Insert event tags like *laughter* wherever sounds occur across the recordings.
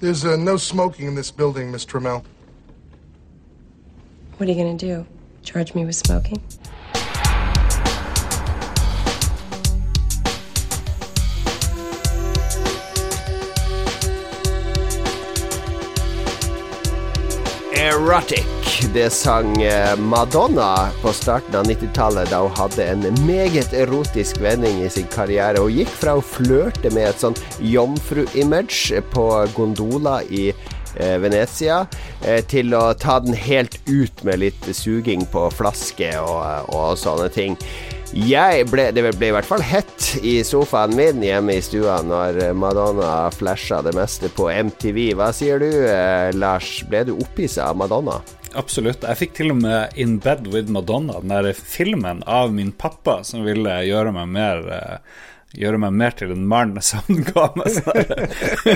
There's uh, no smoking in this building, Miss Trammell. What are you gonna do? Charge me with smoking? Erotic. Det sang eh, Madonna på starten av 90-tallet, da hun hadde en meget erotisk vending i sin karriere. Hun gikk fra å flørte med et sånn jomfru-image på gondola i eh, Venezia, eh, til å ta den helt ut med litt suging på flaske og, og sånne ting. Jeg ble, det ble i hvert fall hett i sofaen min hjemme i stua når Madonna flasha det meste på MTV. Hva sier du, Lars? Ble du opphissa av Madonna? Absolutt. Jeg fikk til og med In Bed With Madonna, den der filmen av min pappa som ville gjøre meg mer eh, Gjøre meg mer til en mann som *laughs* ga meg sånn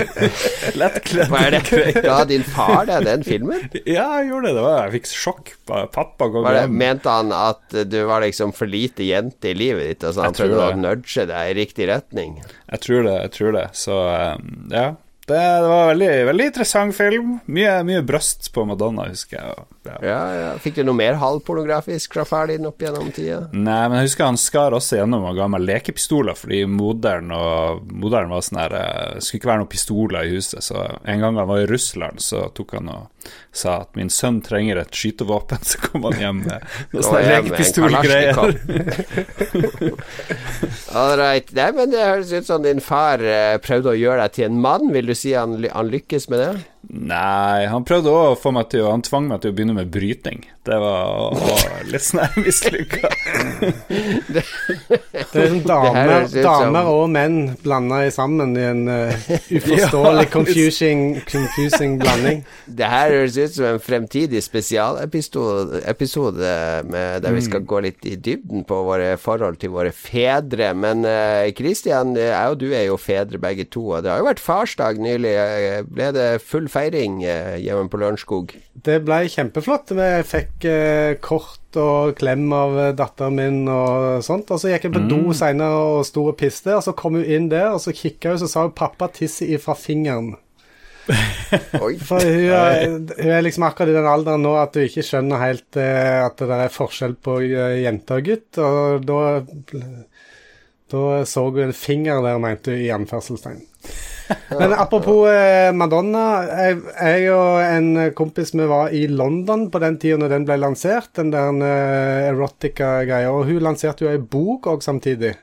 *laughs* lettkledd? Ga din far deg den filmen? Ja, jeg gjorde det. det var, jeg fikk sjokk. Pappa går Var det, hjem. mente han at du var liksom for lite jente i livet ditt, og så han prøvde å nudge deg i riktig retning? Jeg tror det. jeg tror det Så um, ja. Det, det var veldig, veldig interessant film. Mye, mye brøst på Madonna, husker jeg. Ja. Ja, ja. Fikk du noe mer halvpornografisk fra far din opp gjennom tida? Nei, men jeg husker han skar også gjennom og ga meg lekepistoler, fordi moderen og moderen var sånn her eh, skulle ikke være noen pistoler i huset, så en gang han var i Russland, så tok han og sa at min sønn trenger et skytevåpen, så kom han hjem med noen sånne lekepistolgreier. *laughs* All right. Nei, men det høres ut som din far eh, prøvde å gjøre deg til en mann. Vil du si han, han lykkes med det? Nei, han prøvde å få meg til å Han tvang meg til å begynne med bryting. Det var å, litt sånn mislykka. *laughs* Det er sånn *laughs* damer, damer og menn blanda sammen i en *laughs* uh, uforståelig, confusing, confusing blanding. Det her høres ut som en fremtidig spesialepisode der vi skal gå litt i dybden på våre forhold til våre fedre. Men Christian, eh, jeg og du er jo fedre begge to, og det har jo vært farsdag nylig. Eh, Ble det full feiring eh, hjemme på Lørenskog? Det ble kjempeflott. Jeg fikk eh, kort og klem av eh, datteren min og sånt. Og så gikk jeg på do seinere og sto og piste, og så kom hun inn der, og så kikka hun, så sa hun 'pappa tisser ifra fingeren'. *laughs* Oi. For hun er, hun er liksom akkurat i den alderen nå at hun ikke skjønner helt at det er forskjell på jente og gutt, og da da så hun en finger der, mente hun, i anførselstegn. Men apropos eh, Madonna. Jeg, jeg og en kompis vi var i London på den tida når den ble lansert, den der eh, erotica-greia. Og hun lanserte jo ei bok òg samtidig.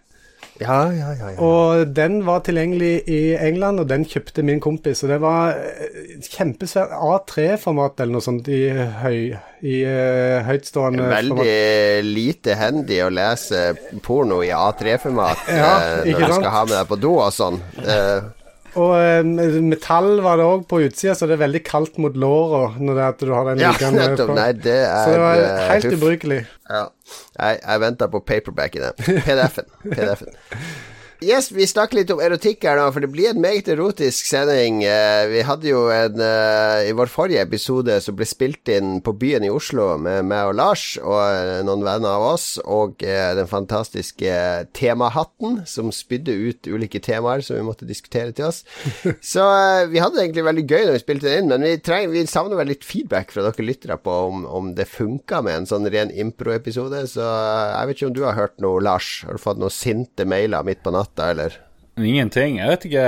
Ja, ja, ja. ja. Og den var tilgjengelig i England, og den kjøpte min kompis. Og det var eh, kjempesvært A3-format eller noe sånt i, høy, i uh, høytstående Veldig format. lite handy å lese porno i A3-format Ja, når du skal ha med deg på do og sånn. Eh, Og eh, metall var det òg på utsida, så det er veldig kaldt mot låra når det er at du har den ja, *laughs* nettopp. Nei, det er Så det var eh, helt huff. ubrukelig. Ja. Jeg, jeg venta på paperback i den. PDF-en. PDF-en. Yes, vi snakker litt om erotikk her nå, for det blir en meget erotisk sending. Eh, vi hadde jo en eh, I vår forrige episode som ble spilt inn på Byen i Oslo med meg og Lars og eh, noen venner av oss, og den fantastiske temahatten som spydde ut ulike temaer som vi måtte diskutere til oss. *laughs* Så vi hadde det egentlig veldig gøy når vi spilte den inn, men vi, trenger, vi savner vel litt feedback fra dere lyttere på om, om det funka med en sånn ren impro-episode. Så jeg vet ikke om du har hørt noe, Lars? Har du fått noen sinte mailer midt på natta, eller? Ingenting. Jeg vet ikke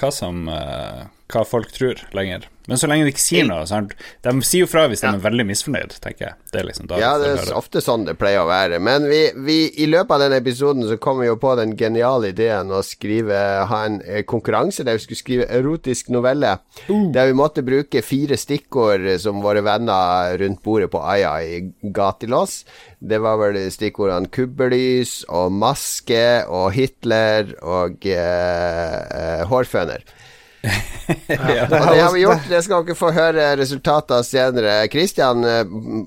hva som eh, Hva folk tror lenger. Men så lenge de ikke sier noe sant? De sier jo fra hvis de er veldig misfornøyd, tenker jeg. Det er liksom da Ja, det er ofte sånn det pleier å være. Men vi, vi, i løpet av denne episoden så kom vi jo på den geniale ideen å skrive ha en eh, konkurranse der vi skulle skrive erotisk novelle. Der vi måtte bruke fire stikkord som våre venner rundt bordet på Aya i ga til oss. Det var vel stikkordene kubbelys og maske og Hitler og eh, eh, hårføner. Og det har vi gjort. Det skal dere få høre resultatet av senere. Christian eh,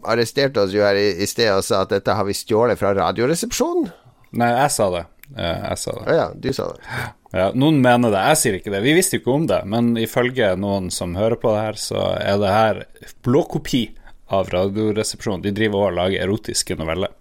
arresterte oss jo her i, i sted og sa at dette har vi stjålet fra Radioresepsjonen. Nei, jeg sa det. Jeg sa det. Ja, du sa det. Ja, noen mener det, jeg sier ikke det. Vi visste jo ikke om det, men ifølge noen som hører på det her, så er det her blåkopi av Radioresepsjonen. De driver og lager erotiske noveller.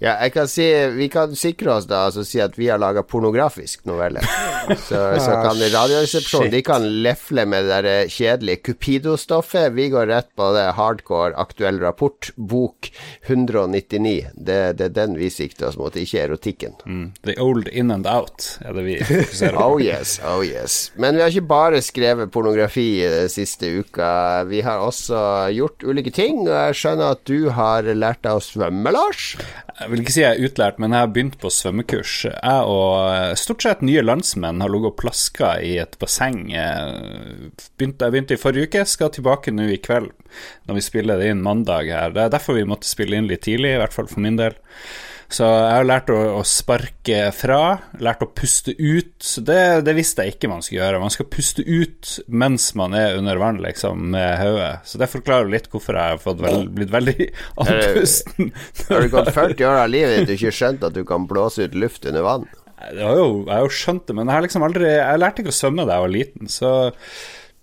Ja, jeg kan si Vi kan sikre oss da altså si at vi har laga pornografisk novelle. *laughs* Så, så kan Radioresepsjonen De kan lefle med det der eh, kjedelige Cupido-stoffet. Vi går rett på det hardcore aktuell rapport, bok 199. Det, det er den vi sikter oss mot, ikke erotikken. Mm. The old in and out er det vi fokuserer på. *laughs* Oh yes, oh yes. Men vi har ikke bare skrevet pornografi den siste uka. Vi har også gjort ulike ting. Og jeg skjønner at du har lært deg å svømme, Lars? Vil ikke si jeg er utlært, men jeg har begynt på svømmekurs. Jeg og eh, stort sett nye landsmenn har ligget og plaska i et basseng. Jeg Begynte, jeg begynte i forrige uke, skal tilbake nå i kveld når vi spiller det inn mandag her. Det er derfor vi måtte spille inn litt tidlig, i hvert fall for min del. Så jeg har lært å, å sparke fra, lært å puste ut. Det, det visste jeg ikke man skulle gjøre. Man skal puste ut mens man er under vann, liksom, med hodet. Så det forklarer litt hvorfor jeg har fått vel, blitt veldig *laughs* andpusten. Har du gått 40 år av livet ditt og ikke skjønt at du kan blåse ut luft under vann? Jo, jeg har jo skjønt det, men jeg har liksom aldri Jeg lærte ikke å svømme da jeg var liten, så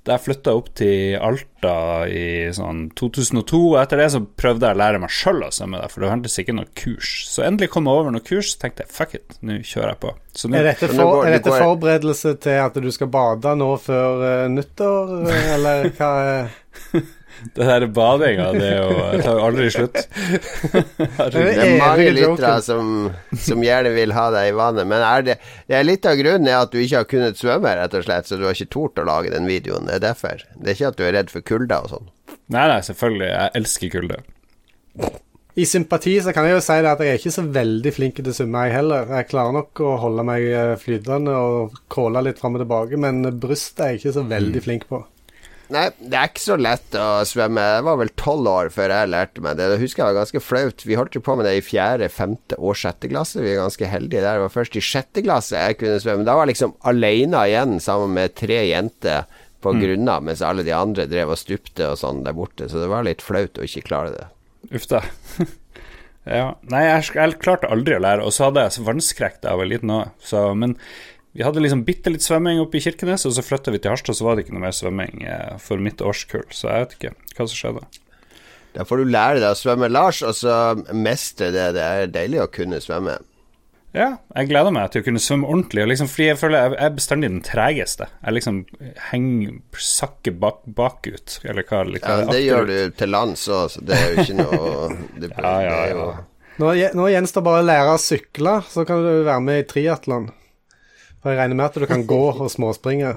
da jeg flytta opp til Alta i sånn 2002, og etter det så prøvde jeg å lære meg sjøl å svømme der, for det fantes ikke noe kurs. Så endelig kom jeg over noe kurs, så tenkte jeg fuck it, nå kjører jeg på. Så nå Er dette, det for, er dette forberedelse til at du skal bade nå før uh, nyttår, eh, eller hva er *laughs* Det der badinga, det er jo Det tar jo aldri slutt. Det er mange lyttere som, som gjerne vil ha deg i vannet, men er det, det er litt av grunnen er at du ikke har kunnet svømme, rett og slett, så du har ikke tort å lage den videoen. Det er derfor. Det er ikke at du er redd for kulda og sånn. Nei, nei, selvfølgelig. Jeg elsker kulde. I sympati så kan jeg jo si det at jeg er ikke så veldig flink til å svømme, jeg heller. Jeg klarer nok å holde meg eh, flytende og kåle litt fram og tilbake, men brystet er jeg ikke så veldig flink på. Nei, det er ikke så lett å svømme. Jeg var vel tolv år før jeg lærte meg det. Det husker jeg var ganske flaut. Vi holdt jo på med det i fjerde, femte og sjette klasse. Vi er ganske heldige der. Det var først i sjette klasse jeg kunne svømme. Da var jeg liksom alene igjen sammen med tre jenter på grunna, mens alle de andre drev og stupte og sånn der borte. Så det var litt flaut å ikke klare det. Uff da. *laughs* ja. Nei, jeg, jeg klarte aldri å lære, og så hadde jeg så vannskrekk da jeg var liten òg, så Men vi hadde liksom bitte litt svømming oppe i Kirkenes, og så flytta vi til Harstad, så var det ikke noe mer svømming eh, for mitt årskull, så jeg vet ikke hva som skjedde. Da får du lære deg å svømme, Lars, og så mestre det. Det er deilig å kunne svømme. Ja, jeg gleder meg til å kunne svømme ordentlig, og liksom, fordi jeg føler jeg er bestandig den tregeste. Jeg liksom henger, sakker bak, bakut, eller hva, eller hva Ja, det gjør du til lands òg, så det er jo ikke noe *laughs* det, Ja, ja, det er jo- ja. Nå, nå gjenstår bare å lære å sykle, så kan du være med i triatlon. For jeg regner med at du kan gå og småspringe.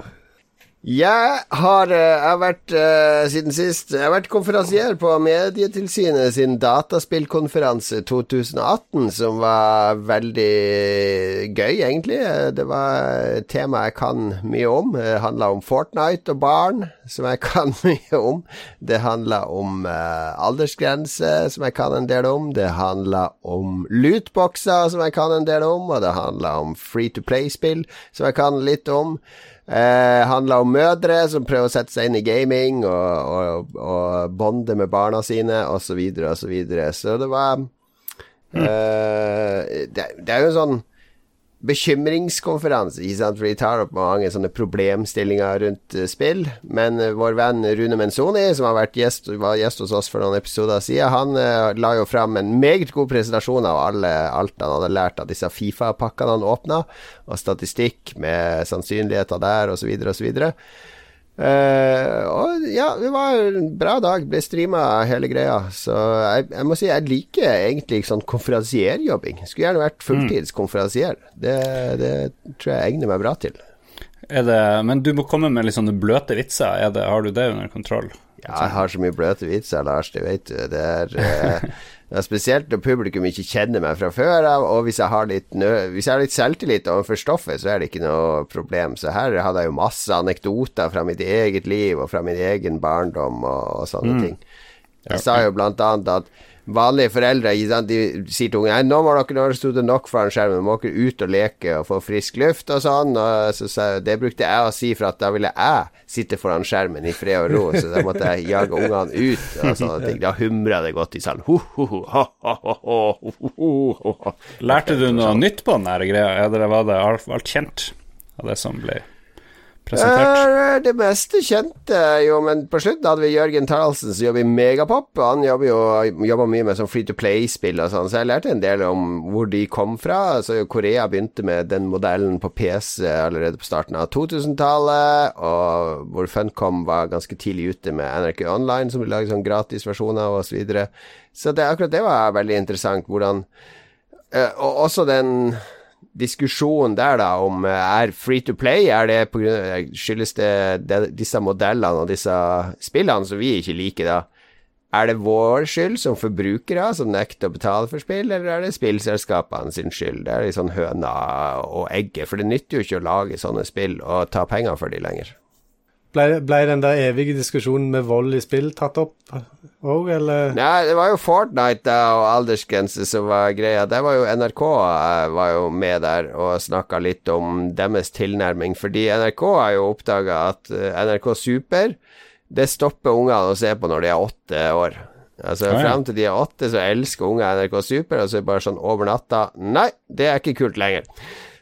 Jeg har, eh, jeg har vært eh, siden sist Jeg har vært konferansier på Medietilsynet sin dataspillkonferanse 2018, som var veldig gøy, egentlig. Det var et tema jeg kan mye om. Det handla om Fortnite og barn, som jeg *laughs* kan mye om. Det handla om eh, aldersgrense, som jeg kan en del om. Det handla om lootboxer, som jeg kan en del om. Og det handla om free to play-spill, som jeg kan litt om. Eh, handla om mødre som prøver å sette seg inn i gaming og, og, og bonde med barna sine, osv., osv. Så, videre, og så, videre. så det var eh, det, det er jo sånn bekymringskonferanse, ikke sant? for de tar opp mange sånne problemstillinger rundt eh, spill. Men eh, vår venn Rune Menzoni, som har vært gjest, var gjest hos oss for noen episoder siden, han eh, la jo fram en meget god presentasjon av alle, alt han hadde lært av disse Fifa-pakkene han åpna, og statistikk med sannsynligheter der, osv., osv. Uh, og ja, det var en bra dag. Ble streama hele greia. Så jeg, jeg må si jeg liker egentlig sånn konferansierjobbing. Skulle gjerne vært fulltidskonferansier. Det, det tror jeg egner meg bra til. Det, men du må komme med litt sånne bløte vitser. Er det, har du det under kontroll? Ja, jeg har så mye bløte vitser, Lars. Det vet du. Det er, *laughs* er spesielt når publikum ikke kjenner meg fra før av, og hvis jeg har litt, hvis jeg har litt selvtillit overfor stoffet, så er det ikke noe problem. Så her hadde jeg jo masse anekdoter fra mitt eget liv og fra min egen barndom og, og sånne ting. Jeg sa jo blant annet at vanlige foreldre de sier til ungen nå må dere har stått nok foran skjermen, må dere ut og leke og få frisk luft og sånn. Og så, så, det brukte jeg å si, for at da ville jeg sitte foran skjermen i fred og ro. Så da måtte jeg jage ungene ut og sånne *laughs* ting. Da humra det godt i salen. Ho, ho, ho, ha, ha, ha, ha, ho, ho, ho, ho. Lærte du noe nytt på den her greia? eller var det alt, alt kjent av det som ble presentert? Eh, Det meste kjente jo, men på slutten hadde vi Jørgen Taraldsen som jobber i Megapop. Han jobber jo jobber mye med sånn free to play-spill og sånn, så jeg lærte en del om hvor de kom fra. Så Korea begynte med den modellen på PC allerede på starten av 2000-tallet, og hvor Funcom var ganske tidlig ute med NRK Online, som lager sånn gratisversjoner og så videre. Så det, akkurat det var veldig interessant, hvordan eh, Og også den diskusjonen der da om eh, er free to play, er det på grunn av, skyldes det, det disse modellene og disse spillene som vi ikke liker, da? Er det vår skyld som forbrukere som nekter å betale for spill, eller er det spillselskapene sin skyld? Det er litt sånn høna og egget, for det nytter jo ikke å lage sånne spill og ta penger for de lenger. Ble, ble den der evige diskusjonen med vold i spill tatt opp òg, eller? Nei, det var jo Fortnite da, og aldersgrense som var greia. Der var jo NRK eh, var jo med der og snakka litt om deres tilnærming. Fordi NRK har jo oppdaga at eh, NRK Super det stopper ungene å se på når de er åtte år. Altså ja. Frem til de er åtte, så elsker unger NRK Super, og så er det bare sånn over natta Nei, det er ikke kult lenger.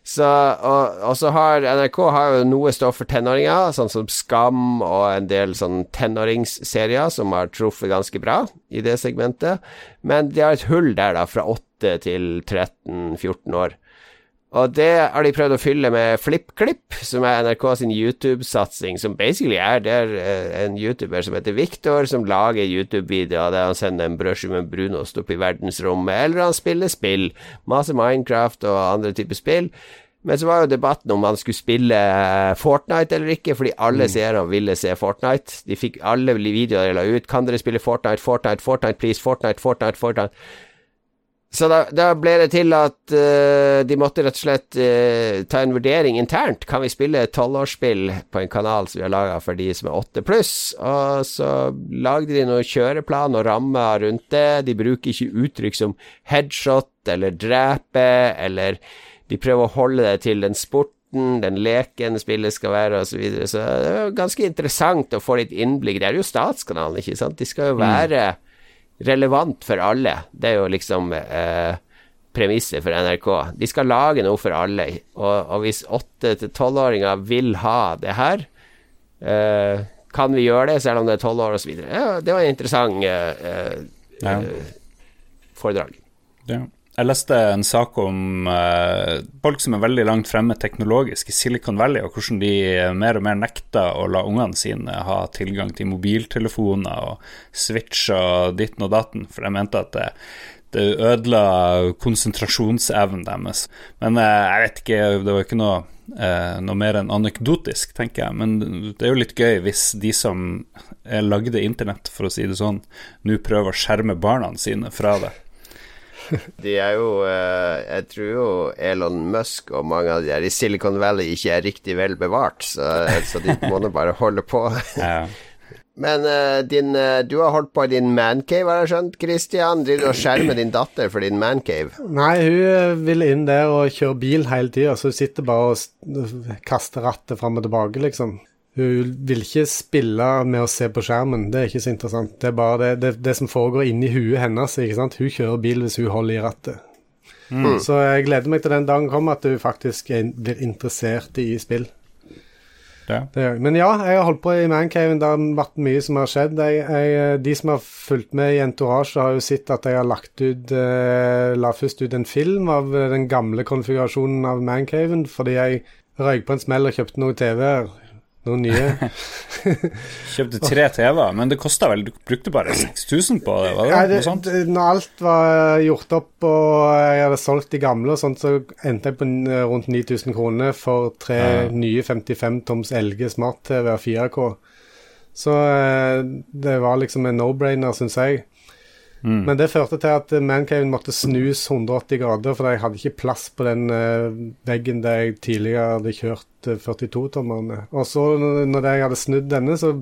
Så, og, og så har NRK har jo noe stoff for tenåringer, sånn som Skam og en del sånn tenåringsserier som har truffet ganske bra i det segmentet. Men de har et hull der, da, fra 8 til 13-14 år. Og det har de prøvd å fylle med FlippKlipp, som er NRK sin YouTube-satsing, som basically er der eh, en YouTuber som heter Victor, som lager YouTube-videoer der han sender en brødskive med brunost opp i verdensrommet, eller han spiller spill, masse Minecraft og andre typer spill. Men så var jo debatten om han skulle spille eh, Fortnite eller ikke, fordi alle seerne ville se Fortnite. De fikk alle videoer de la ut. Kan dere spille Fortnite, Fortnite, Fortnite, please, Fortnite, Fortnite, Fortnite. Så da, da ble det til at uh, de måtte rett og slett uh, ta en vurdering internt. Kan vi spille tolvårsspill på en kanal som vi har laga for de som er åtte pluss? Og så lagde de noen kjøreplan og rammer rundt det. De bruker ikke uttrykk som headshot eller drepe, eller de prøver å holde det til den sporten, den leken spillet skal være, osv. Så, videre. så det er ganske interessant å få litt innblikk. Det er jo statskanalen, ikke sant? De skal jo være mm relevant for alle. Det er jo liksom eh, premisset for NRK. De skal lage noe for alle, og, og hvis åtte- til tolvåringer vil ha det her, eh, kan vi gjøre det selv om det er tolv år osv. Ja, det var en interessant eh, Ja. foredrag. Ja. Jeg leste en sak om eh, folk som er veldig langt fremme teknologisk i Silicon Valley, og hvordan de mer og mer nekter å la ungene sine ha tilgang til mobiltelefoner og Switch og ditten og datten, for de mente at det, det ødela konsentrasjonsevnen deres. Men eh, jeg vet ikke, det var ikke noe, eh, noe mer enn anekdotisk, tenker jeg. Men det er jo litt gøy hvis de som lagde internett, for å si det sånn, nå prøver å skjerme barna sine fra det. *laughs* De er jo eh, Jeg tror jo Elon Musk og mange av de der i Silicon Valley ikke er riktig vel bevart, så, så de må nå bare holde på. *laughs* Ja. Men eh, din, eh, du har holdt på i din mancave, har jeg skjønt, Christian? Driver du og skjermer din datter for din mancave? Nei, hun vil inn der og kjøre bil hele tida, så hun sitter bare og kaster rattet fram og tilbake, liksom. Hun vil ikke spille med å se på skjermen, det er ikke så interessant. Det er bare det, det, det som foregår inni huet hennes. ikke sant? Hun kjører bil hvis hun holder i rattet. Så jeg gleder meg til den dagen kommer at hun faktisk er, blir interessert i spill. Ja. Det. Men ja, jeg har holdt på i Mancaven. Det har vært mye som har skjedd. Jeg, jeg, de som har fulgt med i Entourage, har jo sett at jeg har lagt ut eh, La først ut en film av eh, den gamle konfigurasjonen av Mancaven, fordi jeg røyk på en smell og kjøpte noen TV-er. Noen nye. *laughs* Kjøpte tre TV-er, men det kosta vel Du brukte bare 6000 på det? var det Nei, noe det, sånt? når alt var gjort opp og jeg hadde solgt de gamle og sånt, så endte jeg på rundt 9000 kroner for tre Ja. nye 55 toms LG smart-TV av 4K. Så eh, det var liksom en no-brainer, syns jeg. Mm. Men det førte til at Mancaven måtte snus 180 grader, for jeg hadde ikke plass på den eh, veggen der jeg tidligere hadde kjørt eh, 42-tommerne. Og så når jeg hadde snudd denne, så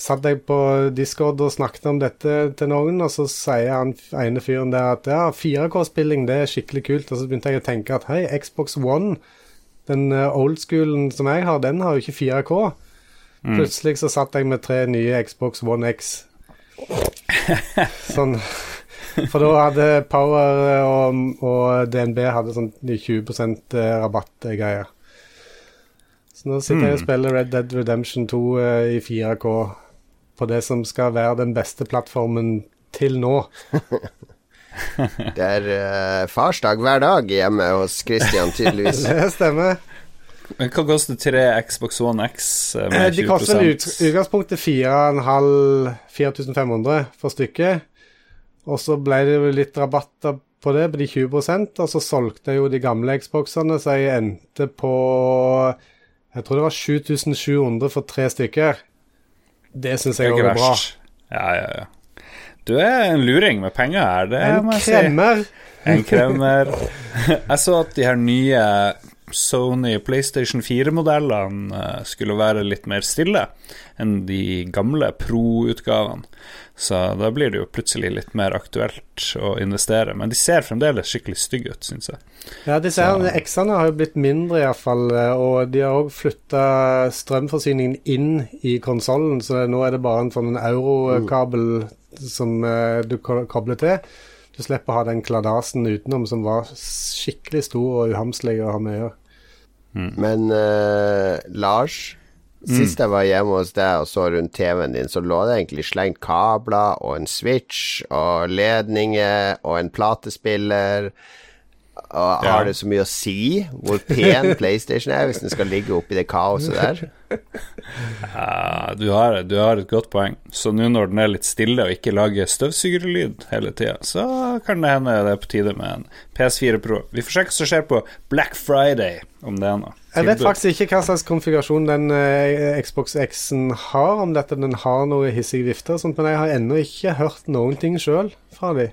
satt jeg på Discord og snakket om dette til noen, og så sier han ene fyren der at ja, 4K-spilling det er skikkelig kult. Og så begynte jeg å tenke at hei, Xbox One, den eh, old schoolen som jeg har, den har jo ikke 4K. Plutselig så satt jeg med tre nye Xbox One X. *laughs* Sånn For da hadde Power og, og DNB hadde sånn 20% rabattgreier. Så nå sitter jeg og spiller Red Dead Redemption 2 eh, i 4K på det som skal være den beste plattformen til nå. *laughs* Det er uh, farsdag hver dag hjemme hos Christian, tydeligvis. *laughs* Det stemmer. Men hva koster tre Xbox One X med 20 De 20 koster i ut- utgangspunktet 4500 4500 for stykket. Og så ble det jo litt rabatter på det, på de 20% og så solgte jeg jo de gamle Xboxene, så jeg endte på Jeg tror det var 7700 for tre stykker. Det syns jeg er òg er bra. Ja, ja, ja. Du er en luring med penger her, det En kremmer. si. En kremmer. *laughs* Jeg så at de her nye Sony PlayStation 4-modellene eh, skulle være litt mer stille enn de gamle Pro-utgavene. Så da blir det jo plutselig litt mer aktuelt å investere. Men de ser fremdeles skikkelig stygge ut, syns jeg. Ja, disse X-ene har jo blitt mindre, iallfall. Og de har òg flytta strømforsyningen inn i konsollen, så nå er det bare en sånn eurokabel som eh, du kobler til. Du slipper å ha den kladasen utenom som var skikkelig stor og uhamslig å ha med å gjøre. Men uh, Lars, sist jeg var hjemme hos deg og så rundt TV-en din, så lå det egentlig slengt kabler og en switch og ledninger og en platespiller. Og Ja. Har det så mye å si hvor pen *laughs* PlayStation er, hvis den skal ligge oppi det kaoset der? Ja, *laughs* du, har, du har et godt poeng. Så nå når den er litt stille og ikke lager støvsugerlyd hele tida, så kan det hende det er på tide med en PS4 Pro. Vi får sjekke hva som skjer på Black Friday, om det er noe. Jeg vet faktisk ikke hva slags konfigurasjon den eh, Xbox X-en har, om dette den har noe hissige vifter og sånt, men jeg har ennå ikke hørt noen ting sjøl fra de.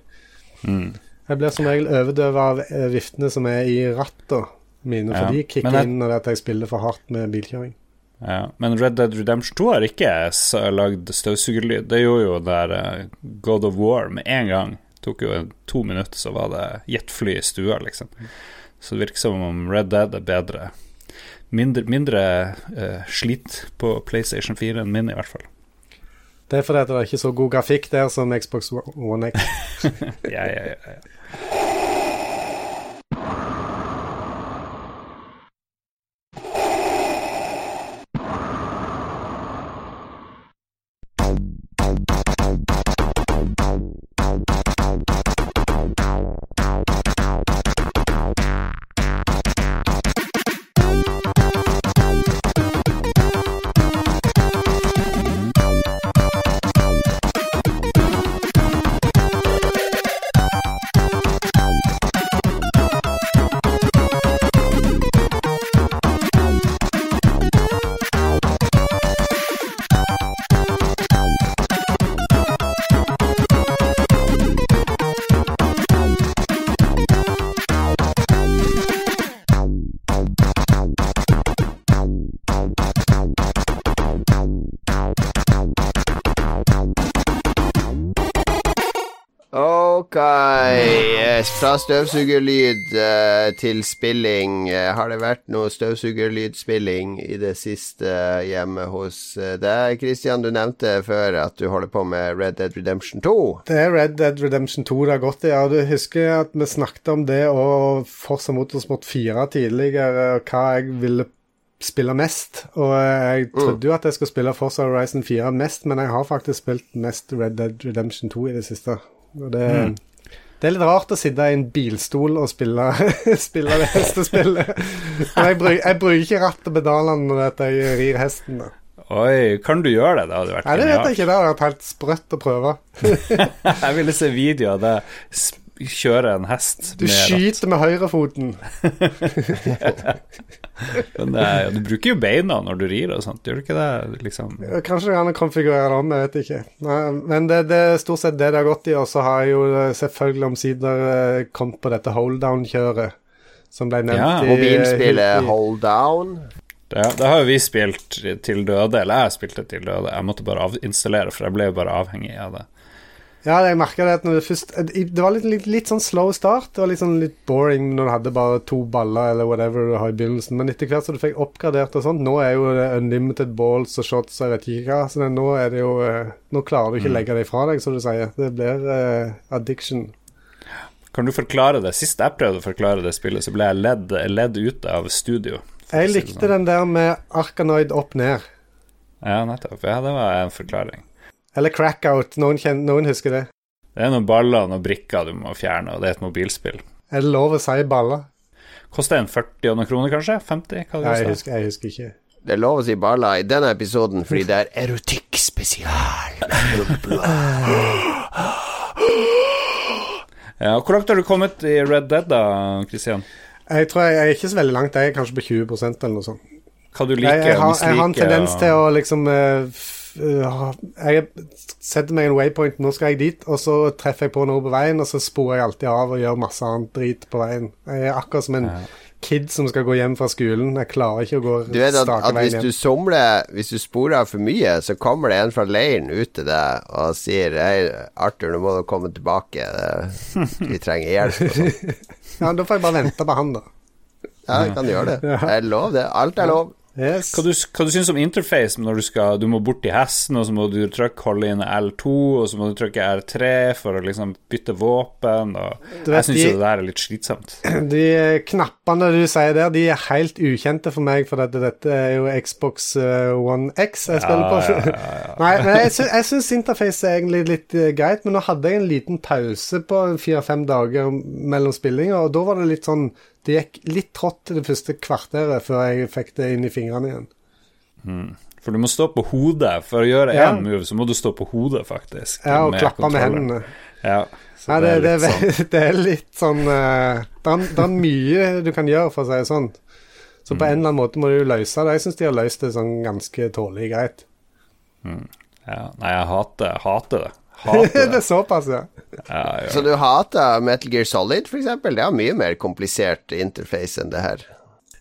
Mm. Jeg blir som regel overdøvet av eh, viftene som er i ratta mine, Ja, for de men kicker jeg- inn når jeg spiller for hardt med bilkjøring. Ja, men Red Dead Redemption 2 har ikke lagd støvsugerlyd. Det gjorde jo der eh, God of War med en gang. Tok jo to minutter, så var det jetfly i stua, liksom. Så det virker som om Red Dead er bedre. Mindre, mindre uh, slit på PlayStation 4 enn min, i hvert fall. Det er fordi det er ikke så god grafikk der som Xbox One X. *laughs* Ja, ja, ja, ja. Fra støvsugerlyd eh, til spilling. Eh, har det vært noe støvsugerlydspilling i det siste hjemme hos eh, deg? Christian, du nevnte før at du holder på med Red Dead Redemption 2. Det er Red Dead Redemption 2 det har gått i. Ja, du husker at vi snakket om det og Forza Motorsport 4 tidligere, og hva jeg ville spille mest. Og jeg trodde jo at jeg skulle spille Forza Horizon 4 mest, men jeg har faktisk spilt mest Red Dead Redemption 2 i det siste. Og det, det er litt rart å sitte i en bilstol og spille, *laughs* spille det hestespillet. Men jeg, bruk, jeg bruker ikke ratt og pedalene når jeg rir hesten. da. Oi, kan du gjøre det? Det hadde vært Nei, det vet jeg ikke. Det hadde vært helt sprøtt å prøve. *laughs* Jeg ville se video av det kjøre en hest Du med ratt. skyter med høyrefoten. *laughs* Men er- du bruker jo beina når du rir og sånt, gjør du ikke det? Liksom? Kanskje det kan konfigurere det om, jeg vet ikke. Nei, men det, det er stort sett det det har gått i. Og så har jeg jo eh, selvfølgelig omsider eh, kommet på dette hold down-kjøret. Som ble nevnt Ja, i Mobilspillet Holddown. Hold Det, det har jo vi spilt til døde, eller jeg spilte til døde. Jeg måtte bare avinstallere, for jeg ble jo bare avhengig av det. Ja, jeg merka det at når det først Det var litt, litt, litt sånn slow start. Det var litt sånn litt boring når du hadde bare to baller eller whatever du har i begynnelsen. Men etter hvert som du fikk oppgradert og sånt Nå er jo det unlimited balls og shots og jeg vet ikke hva. Så det, nå er det jo eh, Nå klarer du ikke å legge det ifra deg, som du sier. Det blir uh, addiction. Kan du forklare det? Sist jeg prøvde å forklare det spillet, så ble jeg ledd, ledd ute av studio. Jeg likte den der med Arkanoid opp ned. Ja, nettopp. Ja, det var en forklaring. Eller Crackout. Noen, kjen, noen husker det? Det er noen baller og noen brikker du må fjerne, og det er et mobilspill. Er det lov å si baller? Koster en 40 og noen kroner, kanskje? 50? Hva Nei, jeg husker, jeg husker ikke. Det er lov å si baller i denne episoden fordi det er erotikk spesial. *gasps* Ja, hvor langt har du kommet i Red Dead, da, Christian? Jeg tror jeg, jeg er ikke så veldig langt. Jeg er kanskje på 20 eller noe sånt. Hva du liker jeg, og har, jeg har en tendens og- til å liksom eh, eh, Jeg setter meg en waypoint, nå skal jeg dit, og så treffer jeg på noe på veien, og så sporer jeg alltid av og gjør masse annet drit på veien. Jeg er akkurat som en kid som skal gå hjem fra skolen. Jeg klarer ikke å gå Du vet at, at veien hvis hjem. du somler Hvis du sporer av for mye, så kommer det en fra leiren ut til deg og sier Hei, Arthur, nå må du komme tilbake. Vi trenger hjelp. *laughs* Sånn. Ja, da får jeg bare vente på han, da. Ja, jeg kan gjøre det. Det er lov, det. Alt er lov. Yes. Hva du, hva du syns om interface når du skal Du må bort til hesten, og så må du trykke holde inn L2, og så må du trykke R3 for å liksom bytte våpen, og Jeg syns jo det der er litt slitsomt. *clears throat* De knappene du sier der, de er helt ukjente for meg, for dette, dette er jo Xbox eh, One X jeg spiller på. ja, ja, *laughs* Nei, men jeg, jeg syns interface er egentlig litt eh, greit, men nå hadde jeg en liten pause på fire-fem dager mellom spillinger, og da var det litt sånn Det gikk litt trått det første kvarteret før jeg fikk det inn i fingrene igjen. For du må stå på hodet. For å gjøre én Ja. move, så må du stå på hodet, faktisk. Ja, og klappe med hendene. Ja, Nei, det, *laughs* det, er litt sånn. det er litt sånn Det er, det er mye du kan gjøre, for å si det sånn. Så Mm. på en eller annen måte må du løse det. Jeg syns de har løst det sånn ganske tålelig greit. Ja, nei, jeg hater, hater det. Hater det *laughs* det. er såpass, ja. Ja, ja. Så du hater Metal Gear Solid, eksempel? Det har mye mer komplisert interface enn det her.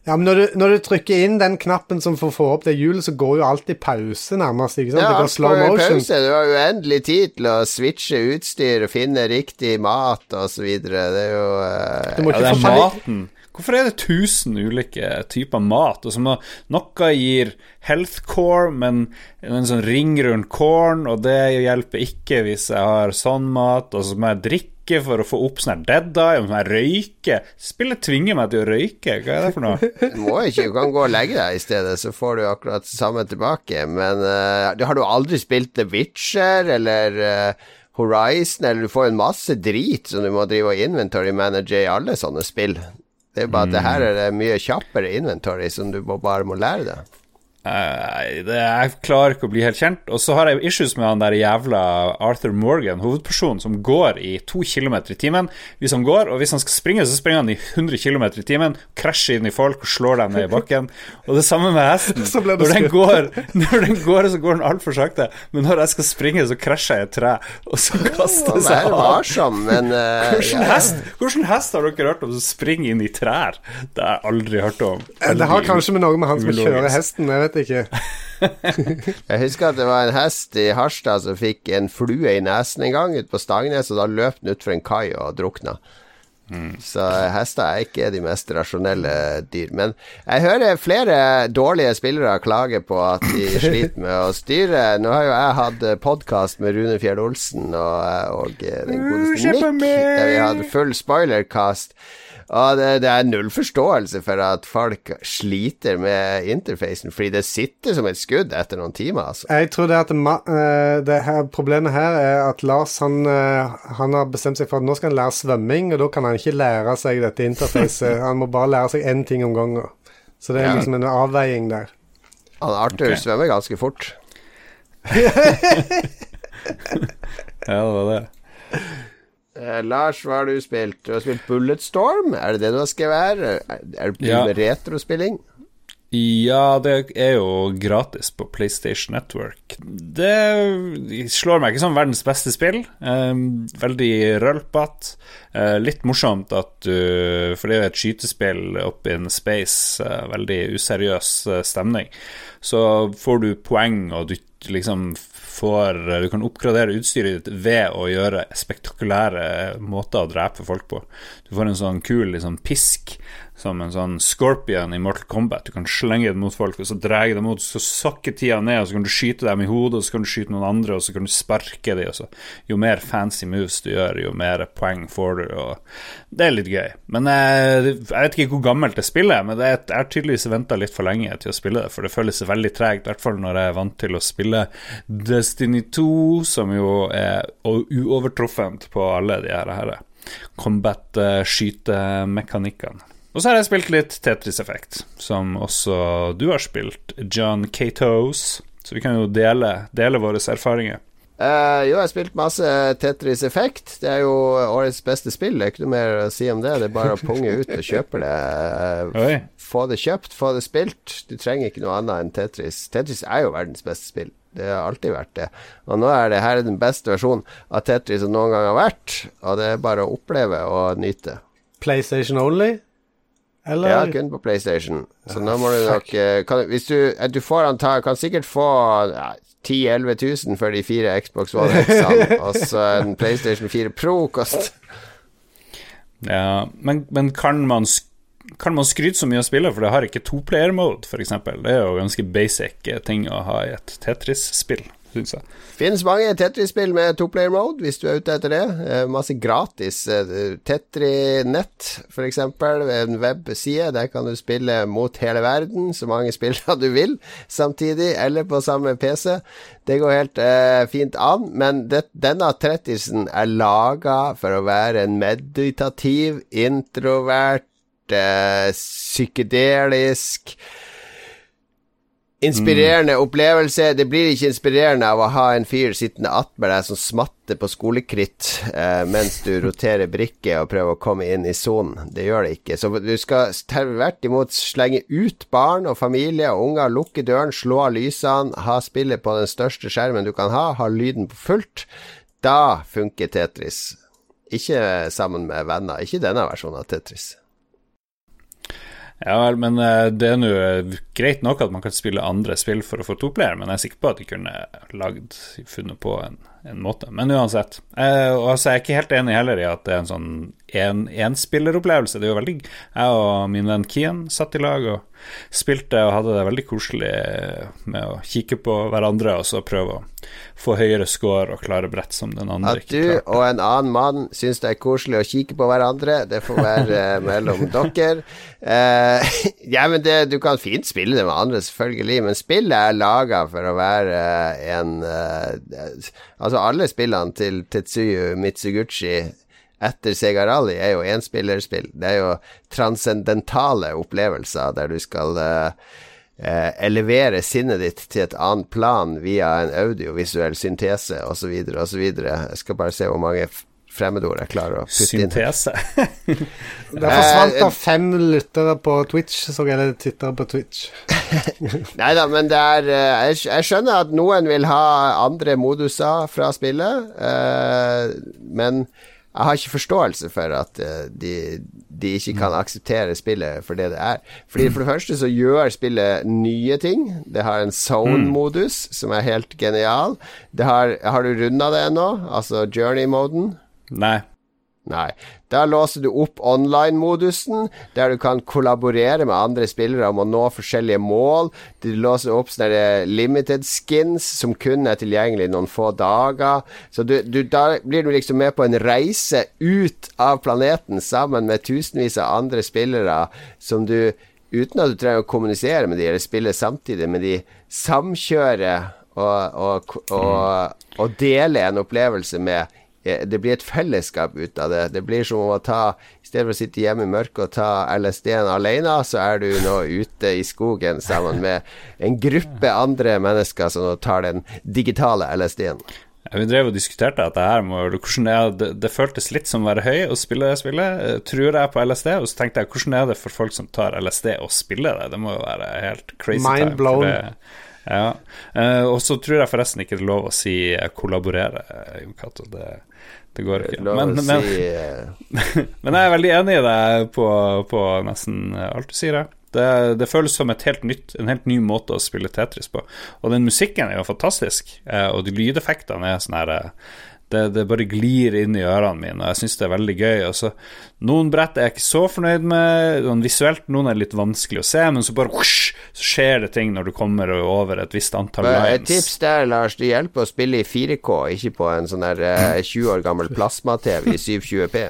Ja, men når du, når du trykker inn den knappen som får få opp det hjulet, så går jo alltid pause, nærmest. ikke sant? Ja, det går slow i motion. pause. Du har uendelig tid til å switche utstyr finne riktig mat osv. Det er jo uh, Du må Ja, det er maten. Hvorfor er det 1000 ulike typer mat? Og som noe gir health core, men en sånn ring rundt corn, og det hjelper ikke hvis jeg har sånn mat. Og så må jeg drikke for å få opp sånn her dead eye, og så må jeg røyke. Spillet tvinger meg til å røyke, hva er det for noe? *laughs* Du må ikke, du kan gå og legge deg i stedet, så får du akkurat det samme tilbake. Men uh, har du aldri spilt The Witcher eller uh, Horizon, eller du får en masse drit som du må drive og inventory manager i alle sånne spill. Det er bare at det her er det mye kjappere inventory som du bare må lære deg. Det, jeg klarer ikke å bli helt kjent. Og så har jeg issues med han der jævla Arthur Morgan, hovedpersonen, som går i to kilometer i timen. Hvis han går, og hvis han skal springe, så springer han i 100 km i timen, krasjer inn i folk og slår dem ned i bakken. Og det samme med hesten. *laughs* Så ble det Når den, går, når den går, så går den altfor sakte. Men når jeg skal springe, så krasjer jeg i et tre, og så kaster seg av. varsom, men eh, *laughs* Hvordan ja. hest, hvordan hest har dere hørt om som springer inn i trær? Det har jeg aldri hørt om. Aldri Det har kanskje med noe med han som kjører hesten, jeg vet ikke. *laughs* Jeg husker at det var en hest i Harstad som fikk en flue i nesen en gang ute på Stangnes, og da løp den utfor en kai og drukna. Så hester er ikke de mest rasjonelle dyr. Men jeg hører flere dårlige spillere klage på at de *laughs* sliter med å styre. Nå har jo jeg hatt podkast med Rune Fjell Olsen og, og den godeste Nick, der vi hadde full spoilercast. Og det, det er null forståelse for at folk sliter med interfacen, fordi det sitter som et skudd etter noen timer. Altså. Jeg tror det at ma eh, det her, problemet her er at Lars han, eh, han har bestemt seg for at nå skal han lære svømming, og da kan han ikke lære seg dette interfacet. *laughs* Han må bare lære seg én ting om gangen. Så det er Ja. liksom en avveiing der. Han Arthur okay. svømmer ganske fort. *laughs* Ja, det var det. *laughs* Eh, Lars, hva har du spilt? Du har spilt Bulletstorm? Er det det du har skrevet her? Er, det Ja. retrospilling? Ja, det er jo gratis på PlayStation Network. Det slår meg ikke som verdens beste spill. Um, veldig rølpete. Uh, litt morsomt at du For det er jo et skytespill up in space. Uh, veldig useriøs uh, stemning. Så får du poeng, og du liksom får Du kan oppgradere utstyret ditt ved å gjøre spektakulære måter å drepe folk på. Du får en sånn kul liksom, pisk som en sånn scorpion i Mortal Kombat. Du kan slenge det mot folk, og så drar dem mot, så sakker tida ned, og så kan du skyte dem i hodet, og så kan du skyte noen andre, og så kan du sparke dem. Og så. Jo mer fancy moves du gjør, jo mer poeng får du, og det er litt gøy. Men jeg, jeg vet ikke hvor gammelt det spillet er, men det er, jeg har tydeligvis venta litt for lenge til å spille det, for det føles veldig tregt, i hvert fall når jeg er vant til å spille Destiny 2, som jo er uovertruffent på alle de her, her combat-skytemekanikkene. Og så har jeg spilt litt Tetris Effect, som også du har spilt, John Catos. Så vi kan jo dele, dele våre erfaringer. Uh, jo, jeg har spilt masse Tetris Effect. Det er jo årets beste spill. Det er ikke noe mer å si om det. Det er bare å punge ut og kjøpe det. Uh, få det kjøpt, få det spilt. Du trenger ikke noe annet enn Tetris. Tetris er jo verdens beste spill. Det har alltid vært det. Og nå er det her den beste versjonen av Tetris som noen gang har vært. Og det er bare å oppleve og nyte. PlayStation only? Eller? Ja, kun på PlayStation. Så nå må du nok eh, kan, Hvis du, du får anta Kan sikkert få ja, 10 000-11 000 for de fire Xbox One X-ene, *laughs* og så en PlayStation 4 Pro kost. Ja, men, men kan man kan man skryte så mye av spillet, for det har ikke toplayer-mode, f.eks. Det er jo ganske basic ting å ha i et Tetris-spill syns jeg. Finnes mange Tetris-spill med toplayer mode, hvis du er ute etter det. Eh, masse gratis. Eh, Tetri-nett, f.eks. En webside. Der kan du spille mot hele verden, så mange *laughs* spillere du vil samtidig, eller på samme PC. Det går helt eh, fint an, men det, denne trettisen er laga for å være en meditativ, introvert, eh, psykedelisk Inspirerende mm. opplevelse. Det blir ikke inspirerende av å ha en fyr sittende attmed deg som smatter på skolekritt eh, mens du roterer brikke og prøver å komme inn i sonen. Det gjør det ikke. Så du skal tvert imot slenge ut barn og familie og unger, lukke døren, slå av lysene, ha spillet på den største skjermen du kan ha, ha lyden på fullt. Da funker Tetris. Ikke sammen med venner. Ikke denne versjonen av Tetris. Ja vel, men eh, det er nå eh, greit nok at man kan spille andre spill for å få toplayer, men jeg er sikker på at de kunne lagd, funnet på en, en måte. Men uansett. Eh, altså, jeg er ikke helt enig heller i at det er en sånn enspilleropplevelse. En det er jo veldig Jeg og min venn Kian satt i lag og spilte og hadde det veldig koselig med å kikke på hverandre og så prøve å få høyere score og klare brett som den andre At du og en annen mann syns det er koselig å kikke på hverandre, det får være eh, mellom *laughs* dere. Eh, *laughs* ja, men det, du kan fint spille det med andre, selvfølgelig, men spillet er laga for å være en uh, Altså, alle spillene til Tetsuyu Mitsuguchi etter Sega Rally er jo enspillerspill. Det er jo transcendentale opplevelser der du skal uh, uh, elevere sinnet ditt til et annet plan via en audiovisuell syntese osv. osv. Jeg skal bare se hvor mange fremmedord jeg klarer å putte inn. Syntese. *laughs* Der forsvant det fem lyttere på Twitch, så jeg det tittere på Twitch. *laughs* Nei da, men det er jeg, jeg, skjønner at noen vil ha andre moduser fra spillet, uh, men jeg har ikke forståelse for at uh, de, de, ikke kan akseptere spillet for det det er. Fordi For det første så gjør spillet nye ting. Det har en zone-modus som er helt genial. Har, har, du runda det ennå? Altså journey-moden? Nei. Nei. Da låser du opp online-modusen, der du kan kollaborere med andre spillere om å nå forskjellige mål. Du låser opp sånne limited skins som kun er tilgjengelig noen få dager. Så du, du, da blir du liksom med på en reise ut av planeten sammen med tusenvis av andre spillere som du uten at du trenger å kommunisere med de eller spille samtidig, men de samkjører og, og, og, og deler en opplevelse med Eh, det blir et fellesskap ut av det. Det blir som å ta I stedet for å sitte hjemme i mørket og ta LSD-en alene, så er du nå ute i skogen sammen med en gruppe andre mennesker som tar den digitale LSD-en. Ja, vi drev og diskuterte dette her, hvordan er det, det føltes litt som å være høy og spille det spillet. Eh, tror jeg på LSD, og så tenkte jeg hvordan er det for folk som tar LSD og spiller det? Det må jo være helt crazy. Mind blown. Ja. Uh, og så tror jeg forresten ikke det er lov å si kollaborere, Jon Cato. Det, det går ikke. Men, men, uh... *laughs* men, jeg er veldig enig i deg på, på nesten alt du sier. Det, det, føles som helt nytt, en helt ny måte å spille Tetris på. Og den musikken er jo fantastisk, eh, og de lydeffektene er sånn her det, det bare glir inn i ørene mine, og jeg syns det er veldig gøy. Og så, noen brett er jeg ikke så fornøyd med, noen visuelt, noen er litt vanskelig å se, men så bare whoosh, så skjer det ting når du kommer over et visst antall Et lines. tips der, Lars. Det hjelper å spille i 4K, ikke på en sånn der eh, 20 år gammel plasma-TV i 720P.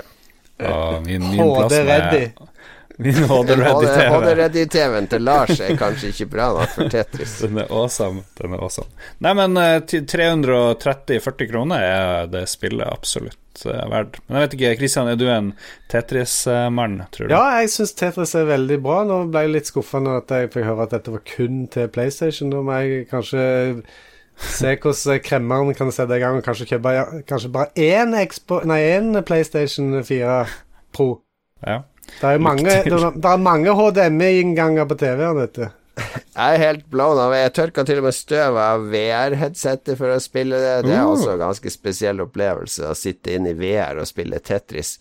Og min, min plasma HD-ready. Min HD-ready-TV. HD-ready-TV-en til Lars er kanskje ikke bra nok for Tetris. *laughs* Den er awesome. Den er awesome. Nei, men eh, 330-40 kroner er det spillet absolutt eh, verdt. Men jeg vet ikke, Kristian, er du en Tetris-mann, tror du? Ja, jeg syns Tetris er veldig bra. Nå ble jeg litt skuffa når jeg fikk høre at dette var kun til PlayStation. Da må jeg kanskje se hvordan kremmeren kan sette i gang, og kanskje kjøpe ja, kanskje bare én, Expo, nei, én PlayStation 4 Pro. Ja. Det er mange, det er- det er mange HDMI-innganger på TV-en, vet du. Jeg er helt blown av Jeg tørka til og med støv av VR-headsetet for å spille det. Det er også en ganske spesiell opplevelse å sitte inne i VR og spille Tetris.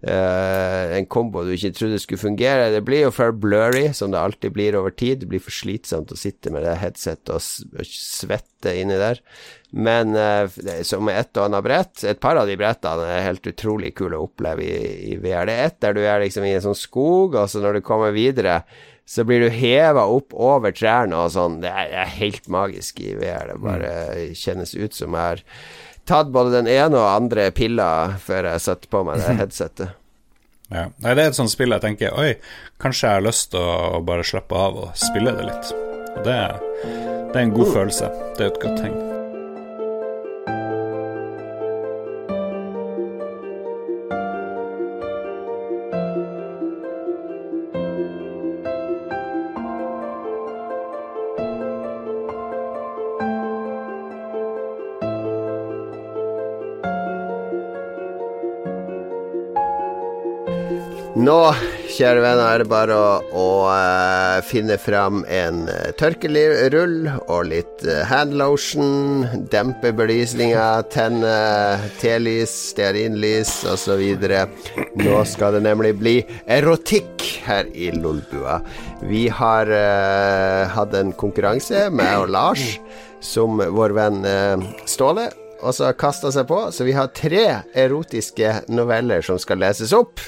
Eh, en kombo du ikke trodde skulle fungere. Det blir jo for blurry, som det alltid blir over tid. Det blir for slitsomt å sitte med det headsetet og, svette inni der. Men eh, som med et og annet brett Et par av de brettene er helt utrolig kule å oppleve i, i VR. Det er ett der du er liksom i en sånn skog, og så når du kommer videre så blir du heva opp over trærne og sånn. Det er, det er helt magisk i VR. Det bare kjennes ut som jeg har tatt både den ene og andre pilla før jeg satte på meg det *laughs* headsetet. Ja. Nei, det er et sånt spill jeg tenker Oi, kanskje jeg har lyst til å, bare slappe av og spille det litt. Og det, det er en god følelse. Det er et godt tegn. Nå, kjære venner, er det bare å, å uh, finne fram en uh, tørkerull og litt uh, handlotion, dempe belysninga, tenne telys, stearinlys osv. Nå skal det nemlig bli erotikk her i Lolbua. Vi har uh, hatt en konkurranse, meg og Lars, som vår venn eh, Ståle også kasta seg på. Så vi har tre erotiske noveller som skal leses opp.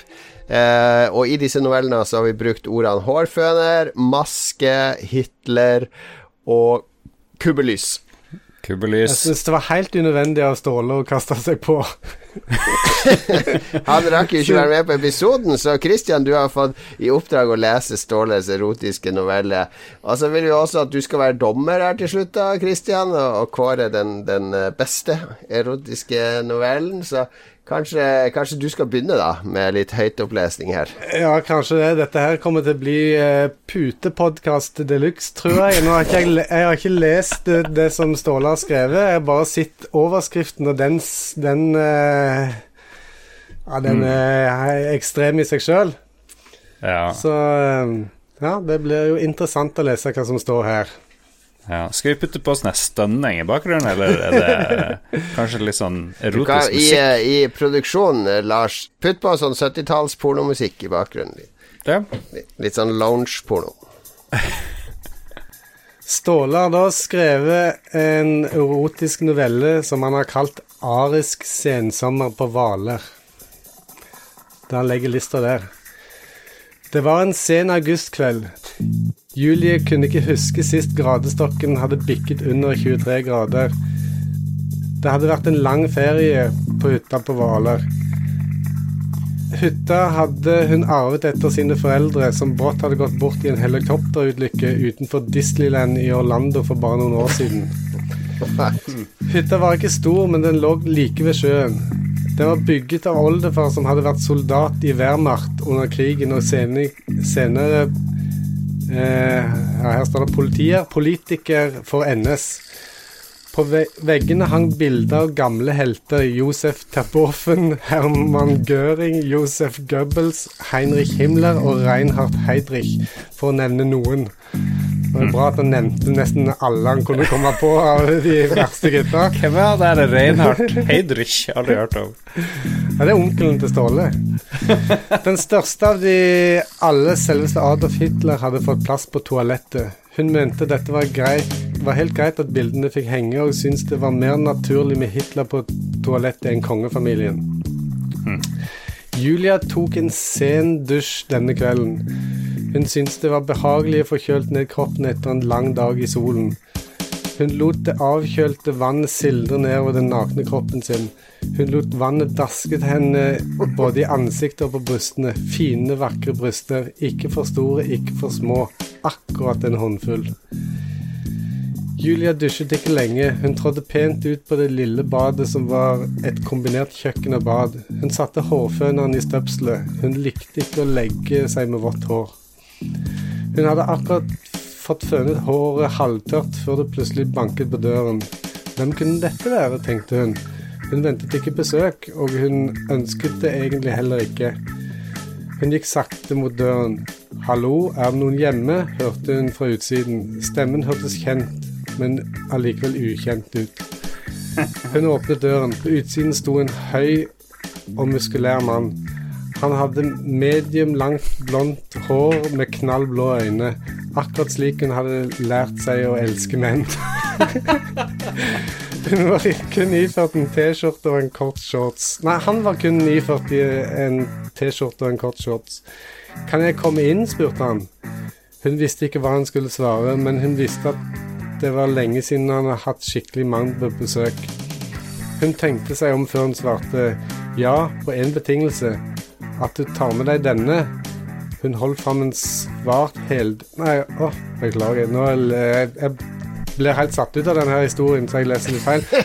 Eh, og i disse novellene så har vi brukt ordene hårføner, maske, Hitler og kubbelys. Jeg Kubbelys. syns det var helt unødvendig av Ståle å kaste seg på. *laughs* Han rakk jo ikke være med på episoden, så Christian, du har fått i oppdrag å lese Ståles erotiske novelle. Og så vil vi også at du skal være dommer her til slutt, da, Christian, og, og kåre den, den beste erotiske novellen. Så kanskje, kanskje du skal begynne, da, med litt høytopplesning her. Ja, kanskje det. Dette her kommer til å bli eh, putepodkast de luxe, tror jeg. Nå har ikke jeg, jeg har ikke lest det, det som Ståle har skrevet. Jeg har bare sett overskriften, og den, den eh, Ja, den er ekstrem i seg sjøl. Ja. Så eh, ja, det blir jo interessant å lese hva som står her. Ja. Skal vi putte på sånn en stønning i bakgrunnen, eller er det kanskje litt sånn erotisk kan, erotisk i, musikk? eh, I produksjonen, eh, Lars, putt på sånn 70-talls pornomusikk i bakgrunnen. Ja. Litt, litt sånn lounge-porno. Ståle har da skrevet en erotisk novelle som han har kalt 'Arisk sensommer på Hvaler'. Der han legger lista der. Det var en sen augustkveld. Julie kunne ikke huske sist gradestokken hadde bikket under 23 grader. Det hadde vært en lang ferie på hytta på Hvaler. Hytta hadde hun arvet etter sine foreldre, som brått hadde gått bort i en helikopterulykke utenfor Disneyland i Orlando for bare noen år siden. Hytta var ikke stor, men den lå like ved sjøen. Den var bygget av oldefar som hadde vært soldat i Wehrmacht under krigen, og sene, senere eh, Her står det politier, politiker for NS. På ve veggene hang bilder av gamle helter. Josef Terboven, Herman Göring, Josef Goebbels, Heinrich Himmler og Reinhard Heydrich, for å nevne noen. Det var bra at han nevnte nesten alle han kunne komme på av de verste gutta. Hvem er det der Reinhardt Heydrich? Aldri hørt om. Ja, det er onkelen til Ståle. Den største av de alle, selveste Adolf Hitler, hadde fått plass på toalettet. Hun mente dette var greit var helt greit at bildene fikk henge, og syntes det var mer naturlig med Hitler på toalettet enn kongefamilien. kongefamilien. Julia tok en sen dusj denne kvelden. Hun syntes det var behagelig å få kjølt ned kroppen etter en lang dag i solen. Hun lot det avkjølte vannet sildre nedover den nakne kroppen sin. Hun lot vannet daske til henne både i ansiktet og på brystene. Fine, vakre bryster. Ikke for store, ikke for små. Akkurat en håndfull. Julia dusjet ikke lenge. Hun trådte pent ut på det lille badet som var et kombinert kjøkken og bad. Hun satte hårføneren i støpselet. Hun likte ikke å legge seg med vått hår. Hun hadde akkurat fått fønet håret halvtørt før det plutselig banket på døren. Hvem kunne dette være, tenkte hun. Hun ventet ikke besøk, og hun ønsket det egentlig heller ikke. Hun gikk sakte mot døren. Hallo, er det noen hjemme? hørte hun fra utsiden. Stemmen hørtes kjent, men allikevel ukjent ut. Hun åpnet døren. På utsiden sto en høy og muskulær mann. Han hadde medium langt blondt hår med knallblå øyne, akkurat slik hun hadde lært seg å elske menn. *laughs* Hun var kun iført en T-skjorte og en kort shorts. Nei, han var kun iført en T-skjorte og en kort shorts. Kan jeg komme inn? spurte han. Hun visste ikke hva han skulle svare, men hun visste at det var lenge siden han hadde hatt skikkelig mann på besøk. Hun tenkte seg om før hun svarte ja, på én betingelse. At du tar med deg denne. Hun holdt fram en svart hel... Nei, å, beklager. Nå jeg, jeg blir helt satt ut av denne historien, så jeg leser litt feil. *laughs*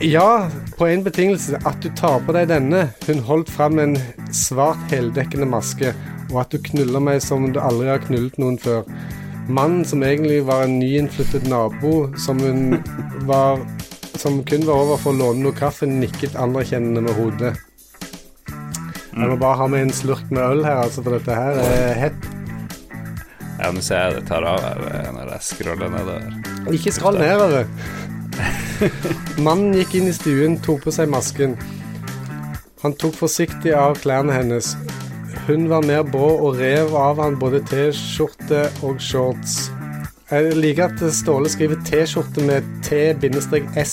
Ja, på en betingelse. At du tar på deg denne. Hun holdt fram en svart heldekkende maske. Og at du knuller meg som du aldri har knullet noen før. Mannen som egentlig var en nyinnflyttet nabo, som hun *laughs* var Som kun var over for å låne noe kaffe, nikket anerkjennende med hodet. Jeg må bare ha med en slurk med øl her, altså, for dette her er hett. Ja, nå ser jeg det tar av her når jeg scroller nedover. Ikke skroll nedover. *laughs* Mannen gikk inn i stuen, tok på seg masken. Han tok forsiktig av klærne hennes. Hun var mer brå og rev av han både T-skjorte og shorts. Jeg liker at Ståle skriver T-skjorte med T-S-H-O-R-T-E.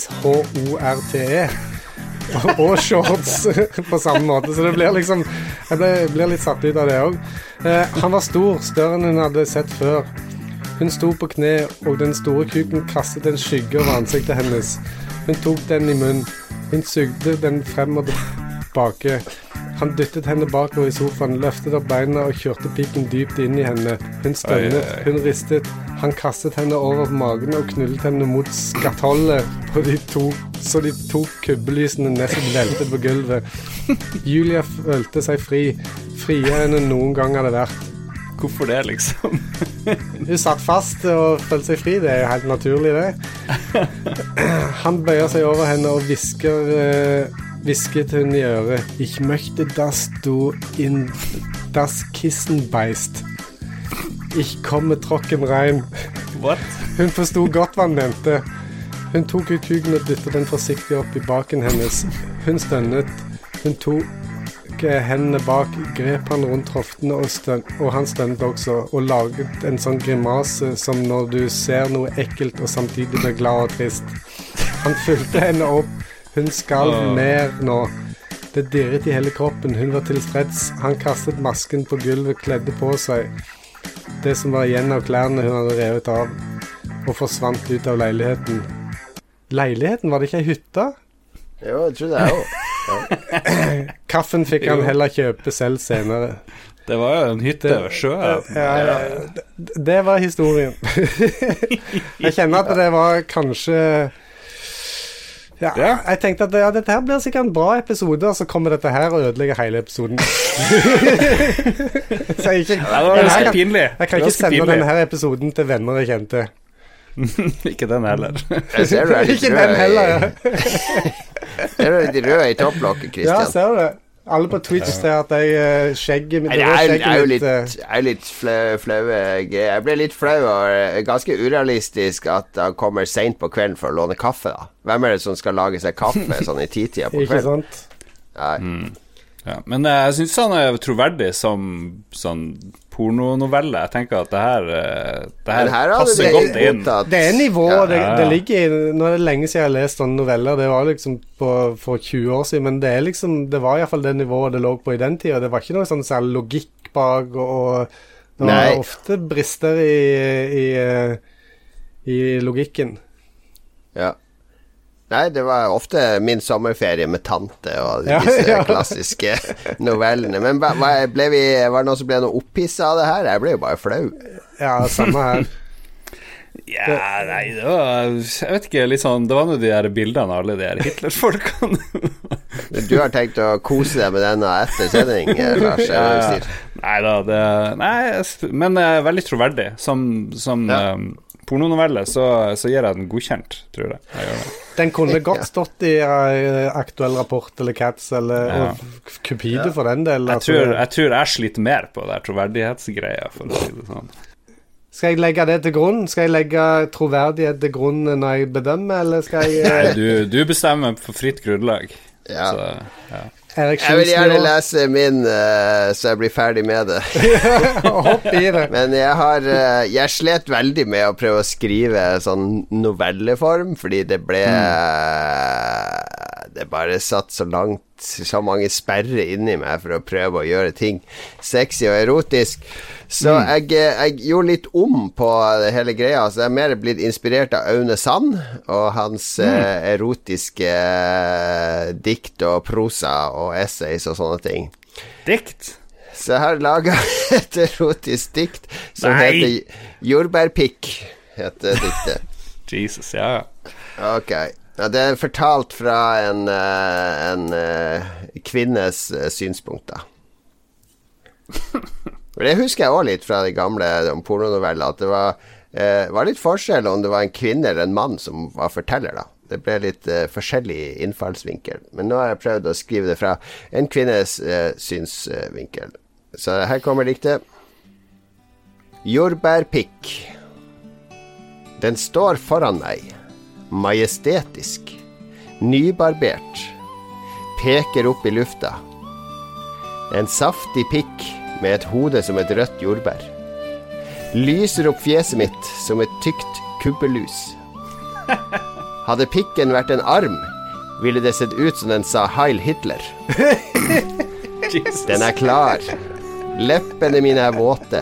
*laughs* Og shorts *laughs* på samme måte, så det blir liksom Jeg ble, blir litt satt ut av det òg. Eh, han var stor, større enn hun hadde sett før. Hun sto på kne, og den store kuken kastet en skygge over ansiktet hennes. Hun tok den i munnen. Hun sugde den frem og tilbake. Han dyttet henne bakover i sofaen, løftet opp beina og kjørte pikken dypt inn i henne. Hun stønnet, hun ristet. Han kastet henne over på magen og knullet henne mot skatollet på de to, så de to kubbelysene nesten veltet på gulvet. Julia følte seg fri, friere enn hun noen gang hadde vært. Hvorfor det, liksom? Hun satt fast og følte seg fri. Det er jo helt naturlig, det. Han bøyer seg over henne og hvisker eh, hvisket hun i øret. Ich möchte, dass du in das Kissen beist. Ich komme trocken rein. What? Hun forsto godt hva han mente. Hun tok ut kuken og dyttet den forsiktig opp i baken hennes. Hun stønnet. Hun tok eh, hendene bak, grep han rundt hoftene, og, støn og han stønnet også, og laget en sånn grimase som når du ser noe ekkelt og samtidig blir glad og trist. Han fulgte henne opp. Hun skalv Åh. mer nå. Det dirret i hele kroppen. Hun var tilfreds. Han kastet masken på gulvet, kledde på seg det som var igjen av klærne hun hadde revet av, og forsvant ut av leiligheten. Leiligheten, var det ikke ei hytte? Jo, jeg tror det er jo *coughs* Kaffen fikk han heller kjøpe selv senere. Det var jo en hytte ved sjøen. Ja, ja, det, det var historien. *laughs* Jeg kjenner at det var kanskje ja, Ja. Jeg tenkte at ja, dette her blir sikkert en bra episode, og så kommer dette her og ødelegger hele episoden. *laughs* så jeg, ikke, Det var jeg, ganske kan, pinlig. jeg kan ikke sende pinlig. denne her episoden til venner jeg kjente. *laughs* Ikke den heller. Jeg ser du er litt Ikke rød den heller, ja. *laughs* Ser du er litt rød i topplokket, Ja, ser du det? Alle på Twitch ser at jeg skjegger skjegget mitt Jeg er, jo litt, eh, er litt flau. Jeg ble litt flau og eh, ganske urealistisk at han kommer seint på kvelden for å låne kaffe. da Hvem er det som skal lage seg kaffe *laughs* sånn i titida på kvelden? Ikke sant? Nei. Ja, men eh, jeg syns han er troverdig som sånn pornonovelle. Jeg tenker at det her, eh, det her, her passer det godt inn. Det er nivået. Ja, det, ja, det ligger i Nå er det lenge siden jeg har lest sånne noveller. Det var liksom på, for 20 år siden. Men det er liksom Det var iallfall det nivået det lå på i den tida. Det var ikke noe sånn særlig logikk bak, og, og det var Nei. ofte brister i, i, eh, i logikken. Ja. Nei, det var ofte min sommerferie med tante og disse ja. klassiske novellene. Men hva- ble vi, var det noen som ble noe opphissa av det her? Jeg ble jo bare flau. Ja, samme her. Ja, nei, det var Jeg vet ikke, litt sånn Det var nå de der bildene av alle de her Hitler-folkene. *laughs* Du har tenkt å kose deg med denne etter sending, *laughs* Lars? sier? Nei da, det Nei, men uh, veldig troverdig. Som, som Ja. eh, pornonovelle så, så gir jeg den godkjent, tror jeg. jeg gjør det. Den kunne godt stått i eh, aktuell rapport eller Cats eller Ja. Cupido for den del. Jeg altså. tror, jeg tror jeg sliter mer på det troverdighetsgreia, for å si det sånn. Skal jeg legge det til grunn? Skal jeg legge troverdighet til grunn når jeg bedømmer, eller skal jeg Nei, eh, du, du bestemmer på fritt grunnlag. Ja. Så, ja. Jeg vil gjerne lese min, uh, så jeg blir ferdig med det. *laughs* Hopp i det. *laughs* Men jeg har uh, Jeg slet veldig med å prøve å skrive sånn novelleform, fordi det ble Det bare satt så langt Så mange sperrer inni meg for å prøve å gjøre ting sexy og erotisk. Så jeg, eh, jeg gjorde litt om på det hele greia. Så jeg er mer blitt inspirert av Aune Sand og hans eh, erotiske eh, dikt og prosa og essays og sånne ting. Dikt? Så jeg har laga *laughs* et erotisk dikt som Nei. heter Jordbærpikk. Heter diktet. *laughs* Jesus, ja. Ok. Ja, det er fortalt fra en, eh, en eh, kvinnes eh, synspunkt, da. *laughs* Det husker jeg òg litt fra de gamle pornonovellene, at det var, eh, var litt forskjell om det var en kvinne eller en mann som var forteller, da. Det ble litt eh, forskjellig innfallsvinkel. Men nå har jeg prøvd å skrive det fra en kvinnes eh, synsvinkel. Så her kommer diktet. Jordbærpikk. Den står foran meg, majestetisk, nybarbert, peker opp i lufta. En saftig pikk med et hode som et rødt jordbær. Lyser opp fjeset mitt som et tykt kubbelus. Hadde pikken vært en arm, ville det sett ut som den sa Heil Hitler. Den er klar. Leppene mine er våte.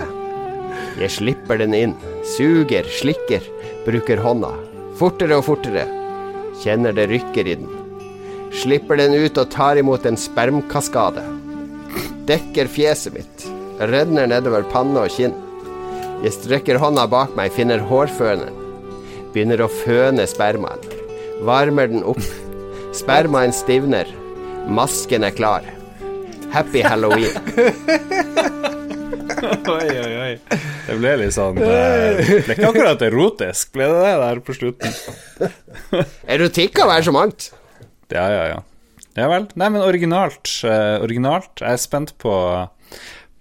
Jeg slipper den inn. Suger, slikker, bruker hånda. Fortere og fortere. Kjenner det rykker i den. Slipper den ut og tar imot en spermkaskade. Dekker fjeset mitt. Renner nedover panne og kinn. Jeg strekker hånda bak meg, finner hårføneren. Begynner å føne spermaen. Varmer den opp. Spermaen stivner. Masken er klar. Happy halloween. *laughs* *laughs* Oi, oi, oi. Det ble litt sånn eh, Det ble ikke akkurat erotisk, ble det det der på slutten? *laughs* Erotikk kan være så mangt. Ja, ja, ja. Ja vel. Nei, men originalt. eh, originalt. Jeg er spent på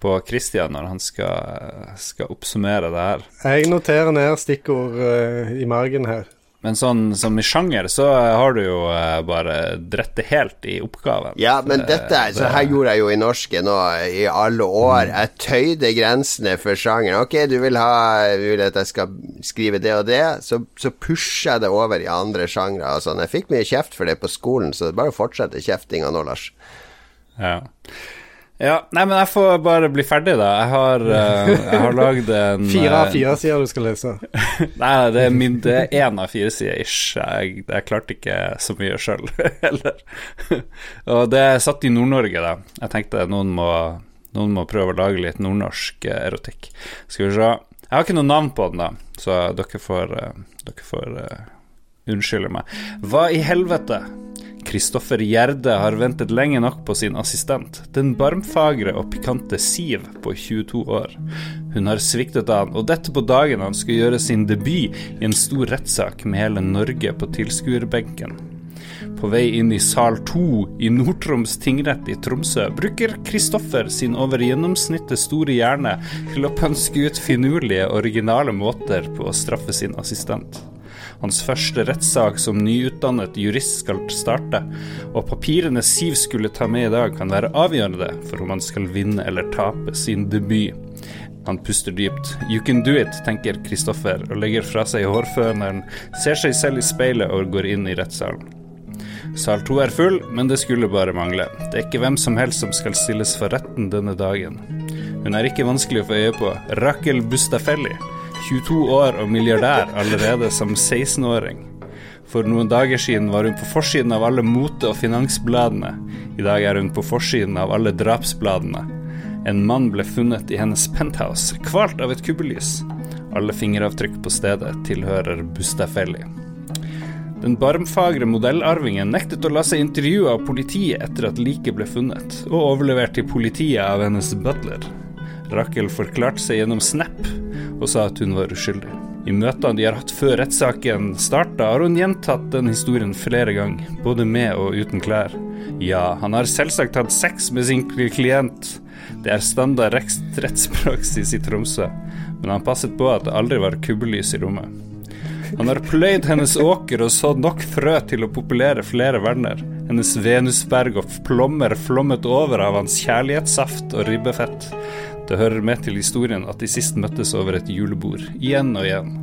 på Christian når han skal, skal oppsummere det her. Jeg noterer ned stikkord eh, i margen her. Men sånn som i sjanger, så har du jo eh, bare dritt det helt i oppgaven. Ja, men dette så her gjorde jeg jo i norske nå i alle år. Jeg tøyde grensene for sjangeren. Ok, du vil ha du vil at jeg skal skrive det og det, så, så pusher jeg det over i andre sjangre og sånn. Jeg fikk mye kjeft for det på skolen, så det er bare å fortsette kjeftinga nå, Lars. Ja. Ja. Nei, men jeg får bare bli ferdig, da. Jeg har, uh, jeg har lagd en *laughs* Fire av eh, fire sider du skal lese. *laughs* Nei, det er, min, det er én av fire sider ish. Jeg, jeg klarte ikke så mye sjøl *laughs* heller. Og det er satt i Nord-Norge, da. Jeg tenkte noen må, noen må prøve å lage litt nordnorsk eh, erotikk. Skal vi se. Jeg har ikke noe navn på den, da, så dere får, dere får uh, unnskylde meg. Hva i helvete? Kristoffer Gjerde har ventet lenge nok på sin assistent, den barmfagre og pikante Siv på 22 år. Hun har sviktet han, og dette på dagen han skal gjøre sin debut i en stor rettssak med hele Norge på tilskuerbenken. På vei inn i sal 2 i Nord-Troms tingrett i Tromsø bruker Kristoffer sin over gjennomsnittet store hjerne til å pønske ut finurlige, originale måter på å straffe sin assistent. Hans første rettssak som nyutdannet jurist skal starte, og papirene Siv skulle ta med i dag kan være avgjørende for om han skal vinne eller tape sin debut. Han puster dypt. You can do it, tenker Kristoffer, og legger fra seg hårføneren, ser seg selv i speilet og går inn i rettssalen. Sal to er full, men det skulle bare mangle. Det er ikke hvem som helst som skal stilles for retten denne dagen. Hun er ikke vanskelig å få øye på. Rakel Bustafelli, 22 år og milliardær allerede som 16-åring. For noen dager siden var hun på forsiden av alle mote- og finansbladene. I dag er hun på forsiden av alle drapsbladene. En mann ble funnet i hennes penthouse, kvalt av et kubbelys. Alle fingeravtrykk på stedet tilhører Bustafelli. Den barmfagre modellarvingen nektet å la seg intervjue av politiet etter at liket ble funnet, og overlevert til politiet av hennes butler. Rakel forklarte seg gjennom Snap og sa at hun var uskyldig. I møtene de har hatt før rettssaken starta, har hun gjentatt den historien flere ganger, både med og uten klær. Ja, han har selvsagt hatt sex med sin klient. Det er standard rettspraksis i Tromsø, men han passet på at det aldri var kubbelys i rommet. Han har pløyd hennes åker og sådd nok frø til å populere flere verner. Hennes venusberg og plommer flommet over av hans kjærlighetssaft og ribbefett. Det hører med til historien at de sist møttes over et julebord, igjen og igjen.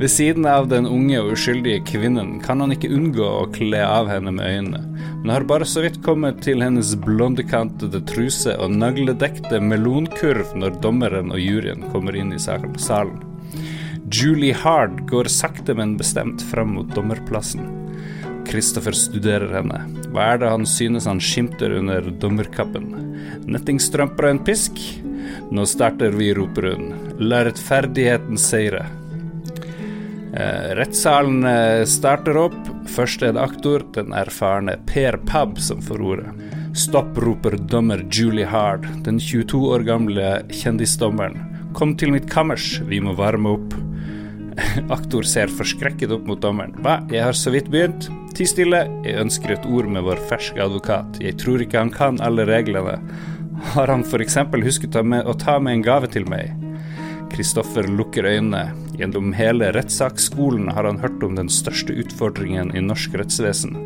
Ved siden av den unge og uskyldige kvinnen kan han ikke unngå å kle av henne med øynene, men har bare så vidt kommet til hennes blondekantede truse og nagledekte melonkurv når dommeren og juryen kommer inn i salen. Julie Hard går sakte, men bestemt fram mot dommerplassen. Christopher studerer henne. Hva er det han synes han skimter under dommerkappen? Nettingstrømper og en pisk? Nå starter vi, roper hun. La rettferdigheten seire. Eh, rettssalen eh, starter opp. Første er det aktor, den erfarne Per Pab, som får ordet. Stopp, roper dommer Julie Hard, den 22 år gamle kjendisdommeren. Kom til mitt kammers, vi må varme opp. *laughs* Aktor ser forskrekket opp mot dommeren. Hva, jeg har så vidt begynt. Ti stille, jeg ønsker et ord med vår ferske advokat. Jeg tror ikke han kan alle reglene. Har han f.eks. husket å ta med en gave til meg? Kristoffer lukker øynene. Gjennom hele rettssaksskolen har han hørt om den største utfordringen i norsk rettsvesen,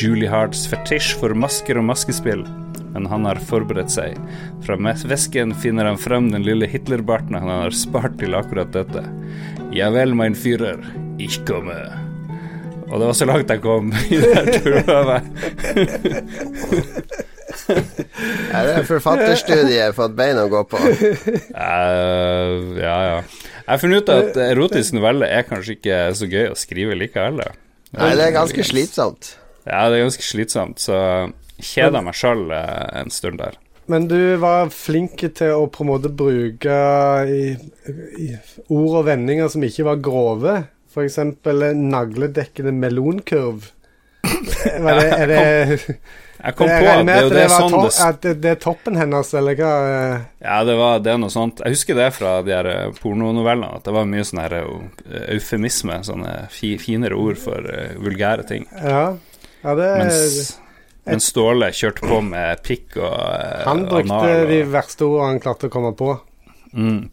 Julie Hards fetisj for masker og maskespill. Men han har forberedt seg. Fra vesken finner han frem den lille Hitlerbarten han har spart til akkurat dette. Ja vel, mein Führer, ich komme. Og det var så langt jeg kom i det her turøvet. *laughs* Ja, det er forfatterstudiet fått bein å gå på. Uh, ja, ja. Jeg har funnet ut at erotisk novelle er kanskje ikke så gøy å skrive likevel. Nei, det er ganske slitsomt. Ja, det er ganske slitsomt, så kjeda meg sjøl en stund der. Men du var flink til å på en måte bruke i, i ord og vendinger som ikke var grove. F.eks. nagledekkende melonkurv. *laughs* Var det, er det Jeg kom på at det det, var sånn det at det, det er toppen hennes, eller hva? Ja, det var det er noe sånt. Jeg husker det fra de her eh, pornonovellene, at det var mye sånn her eh, eufemisme, sånne fi, finere ord for uh, vulgære ting. Ja, ja det Mens, men Ståle kjørte på med pikk og uh, Han brukte og, de verste ordene han klarte å komme på. mm.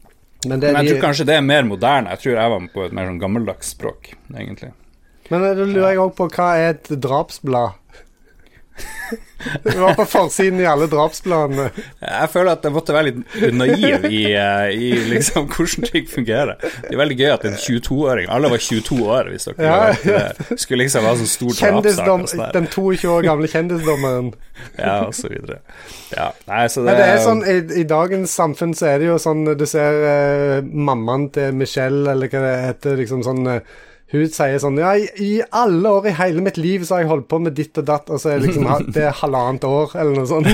Men, det, Men jeg de, tror kanskje det er mer moderne. Jeg tror jeg var på et mer sånn gammeldags språk, egentlig. men da lurer jeg òg på hva er et drapsblad? Det var på forsiden i alle drapsplanene. Jeg føler at jeg måtte være litt naiv i, eh, i liksom hvordan ting fungerer. Det er veldig gøy at en 22-åring Alle var 22 år, hvis dere Ja, ja. Skulle liksom ha sånn stor drapssak sånn den 22 år gamle kjendisdommeren. Ja, og så videre. Ja, nei, så det, Men det er sånn, i, I dagens samfunn så er det jo sånn Du ser eh, mammaen til Michelle, eller hva det heter, liksom sånn eh, Hun sier sånn Ja, i, i alle år i hele mitt liv så har jeg holdt på med ditt og datt, og så er det liksom Det er halvannet år, eller noe sånt. *laughs*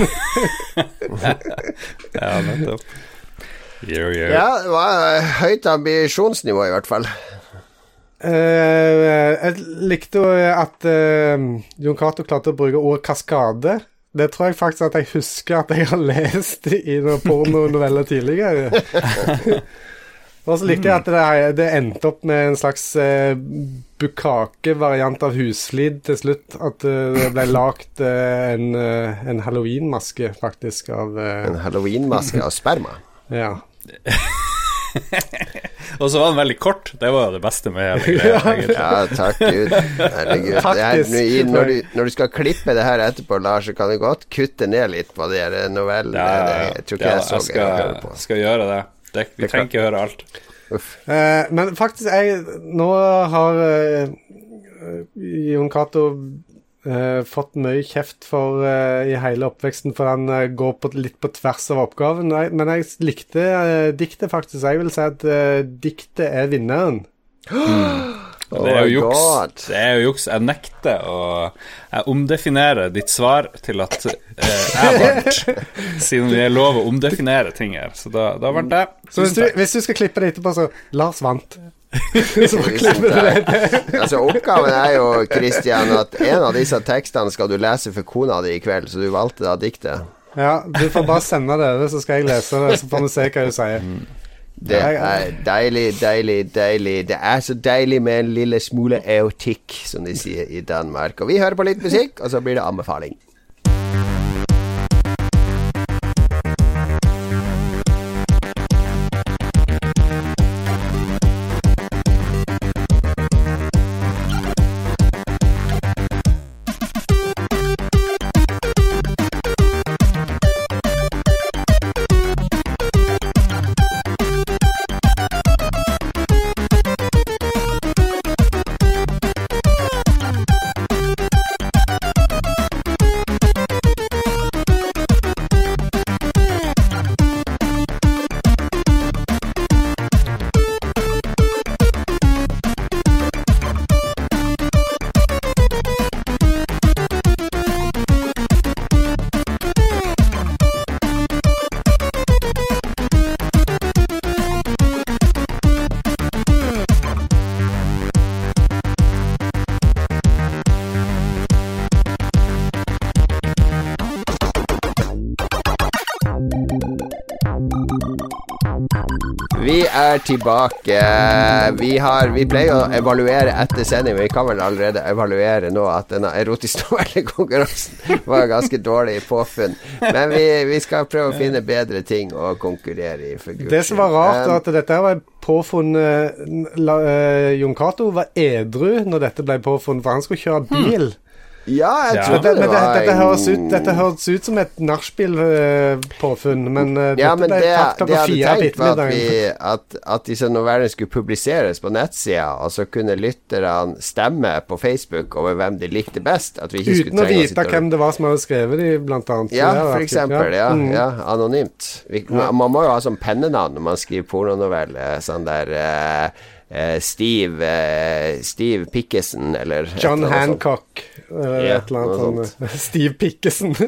Ja, nettopp. Yo, yo. Ja, det var høyt ambisjonsnivå, i hvert fall. Eh, jeg likte jo at eh, Jon Cato klarte å bruke ordet kaskade. Det tror jeg faktisk at jeg husker at jeg har lest i noen pornonoveller tidligere. *laughs* Og så likte jeg at det, det endte opp med en slags eh, bukake-variant av husflid til slutt. At eh, det ble lagd eh, en, eh, en halloweenmaske, faktisk, av eh, En halloweenmaske av sperma. *laughs* Ja. *laughs* Og så var den veldig kort. Det var jo det beste med hele *laughs* greia. Ja, takk Gud. Herregud. Her, når, du, når du skal klippe det her etterpå, Lars, så kan du godt kutte ned litt på de novellene. Ja, ja, ja. Jeg tror ikke Ja, jeg så jeg skal, på. skal gjøre det. Det, vi trenger ikke høre alt. Eh, men faktisk, jeg Nå har eh, Jon Cato eh, fått mye kjeft for eh, i hele oppveksten, for han eh, går på, litt på tvers av oppgaven. Nei, men jeg likte eh, diktet, faktisk. Jeg vil si at diktet er vinneren. Og det er jo Oh juks. God. Det er jo juks. Jeg nekter å Jeg omdefinerer ditt svar til at eh, jeg vant, *laughs* siden det er lov å omdefinere ting her. Så da, da vant jeg. Så hvis du, hvis du skal klippe det etterpå, så Lars vant. *laughs* Altså Oppgaven er jo Christian, at en av disse tekstene skal du lese for kona di i kveld, så du valgte da diktet. Ja, du får bare sende det over, så skal jeg lese det, så får vi se hva du sier. Det er deilig, deilig, deilig. Det er så deilig med en lille smule eotikk, som de sier i Danmark. Og vi hører på litt musikk, og så blir det anbefaling. Er tilbake. Vi, har, vi pleier å evaluere etter sending, men vi kan vel allerede evaluere nå at denne erotisk novellekonkurransen *laughs* var ganske dårlig påfunn. Men vi, vi skal prøve å finne bedre ting å konkurrere i. Det som var rart, var at dette var påfunnet eh, Jon Cato var edru når dette ble påfunnet, for han skulle kjøre bil. Ja, jeg Ja. trodde Dette, det men det, var dette, en- høres ut, dette høres ut som et nachspiel-påfunn, men eh, Ja, dette men ble det, fakta på fire tenkt var at, vi, at, at disse novellene skulle publiseres på nettsida, og så kunne lytterne stemme på Facebook over hvem de likte best. At vi ikke Uten å vite å hvem det var som hadde skrevet de, blant annet. Ja, for eksempel. Ja, Mm. ja anonymt. Vi, man, man må jo ha sånn pennenavn når man skriver pornonoveller. Sånn der eh, Steve eh, Steve Pickesen, eller John. Hancock. Eller Ja, et eller annet eh, *laughs* Steve Pickesen. *laughs*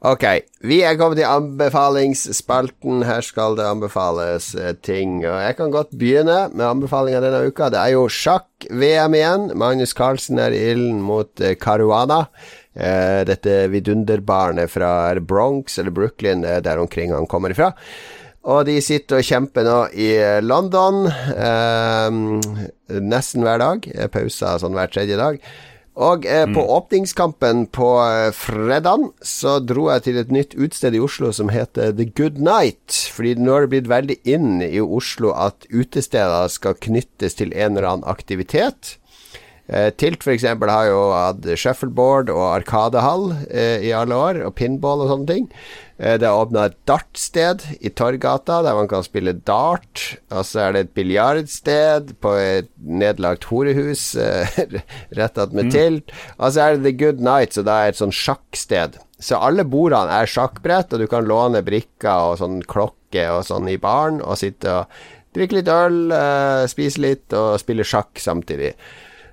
Ok, vi er kommet til anbefalingsspalten. Her skal det anbefales eh, ting. Og jeg kan godt begynne med anbefalinga denne uka. Det er jo sjakk-VM igjen. Magnus Carlsen er i ilden mot eh, Caruana. Eh, dette vidunderbarnet fra Bronx eller Brooklyn, er der omkring han kommer ifra. Og de sitter og kjemper nå i London eh, nesten hver dag. Eh, Pauser sånn hver tredje dag. Og eh, på åpningskampen på eh, fredag så dro jeg til et nytt utested i Oslo som heter The Good Night. Fordi nå har det blitt veldig inn i Oslo at utesteder skal knyttes til en eller annen aktivitet. Eh, Tilt f.eks. har jo hatt shuffleboard og arkadehall eh, i alle år, og pinball og sånne ting. Eh, det er åpna et dartsted i Torgata, der man kan spille dart. Og så er det et biljardsted på et nedlagt horehus *laughs* eh, rett attmed Tilt. Og så er det The Good Night, så det er et sånn sjakksted. Så alle bordene er sjakkbrett, og du kan låne brikker og sånn klokke og sånn i baren, og sitte og drikke litt øl, eh, spise litt og spille sjakk samtidig.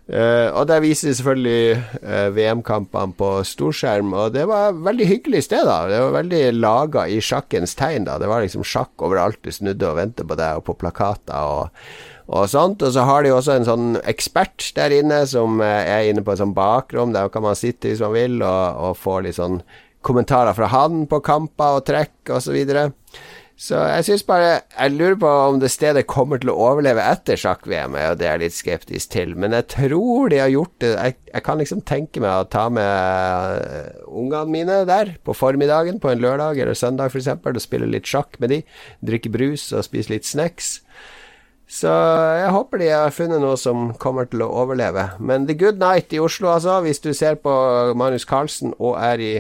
Eh, og der viser de selvfølgelig uh, VM-kampene på storskjerm, og det var veldig hyggelig sted. da Det var veldig laga i sjakkens tegn. da Det var liksom sjakk overalt du snudde og ventet på deg, og på plakater og, og sånt. Og så har de også en sånn ekspert der inne som uh, er inne på et sånt bakrom. Der kan man sitte hvis man vil, og, og få litt sånn kommentarer fra han på kamper og trekk og så videre. Så jeg syns bare Jeg lurer på om det stedet kommer til å overleve etter sjakk-VM, og det er litt skeptisk til. Men jeg tror de har gjort det Jeg, jeg kan liksom tenke meg å ta med eh, ungene mine der på formiddagen på en lørdag eller søndag f.eks. og spille litt sjakk med de. Drikke brus og spise litt snacks. Så jeg håper de har funnet noe som kommer til å overleve. Men The Good Night i Oslo, altså. Hvis du ser på Magnus Carlsen og er i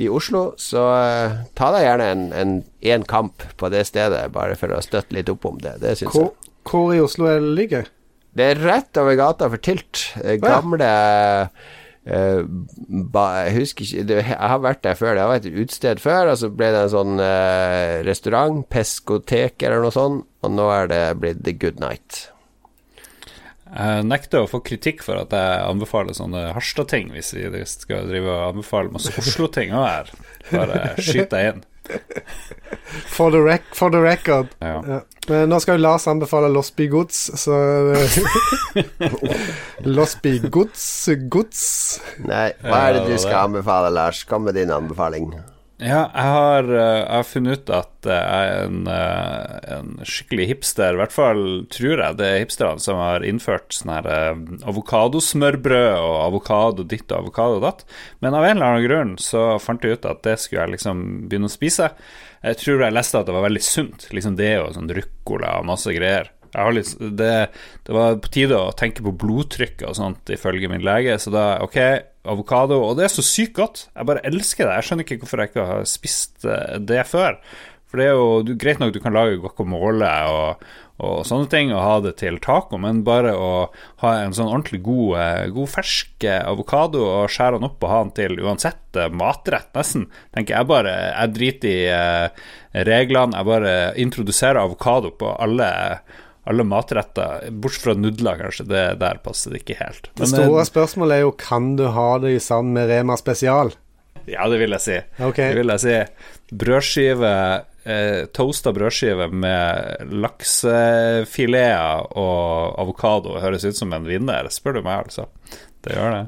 i Oslo, så uh, ta deg gjerne en, en, en, kamp på det stedet, bare for å støtte litt opp om det. Det syns jeg. Hvor i Oslo er det ligger? Det er rett over gata for Tilt. Gamle uh, ba, Jeg husker ikke det, Jeg har vært der før. Det har vært et utested før, og så ble det en sånn uh, restaurant, peskotek eller noe sånt, og nå er det blitt The Good Night. Jeg nekter å få kritikk for at jeg anbefaler sånne Harstad-ting, hvis vi skal drive og anbefale masse Oslo-ting òg her. Bare skyt deg inn. For the, rec for the record. Ja. Ja. Men nå skal jo Lars anbefale Losby Gods, så *laughs* Losby Gods Gods Nei, hva er det du skal anbefale, Lars? Kom med din anbefaling. Ja, jeg har, eh, jeg har, funnet ut at jeg er en, eh, en, skikkelig hipster. I hvert fall tror jeg det er hipsterne som har innført sånn eh, avokadosmørbrød og avokado ditt og avokado datt. Men av en eller annen grunn så fant jeg ut at det skulle jeg liksom begynne å spise. Jeg tror jeg leste at det var veldig sunt. Liksom det og sånn ruccola og masse greier. Litt, det, det, var på tide å tenke på blodtrykket og sånt, ifølge min lege. Så da, ok, avokado. Og det er så sykt godt. Jeg bare elsker det. Jeg skjønner ikke hvorfor jeg ikke har spist eh, det før. For det er jo greit nok du kan lage guacamole og, og sånne ting og ha det til taco, men bare å ha en sånn ordentlig god, eh, god fersk avokado og skjære den opp og ha den til uansett eh, matrett, nesten, tenker jeg bare Jeg driter i eh, reglene. Jeg bare introduserer avokado på alle alle matretter, bortsett fra nudler, kanskje. Det Der passer det ikke helt. Men, det store spørsmålet er jo kan du ha det sammen med Rema Spesial? Ja, det vil jeg si. Okay. Det vil jeg si. Brødskive eh, toasta brødskive med laksefileter og avokado høres ut som en vinner, spør du meg, altså. Det gjør det.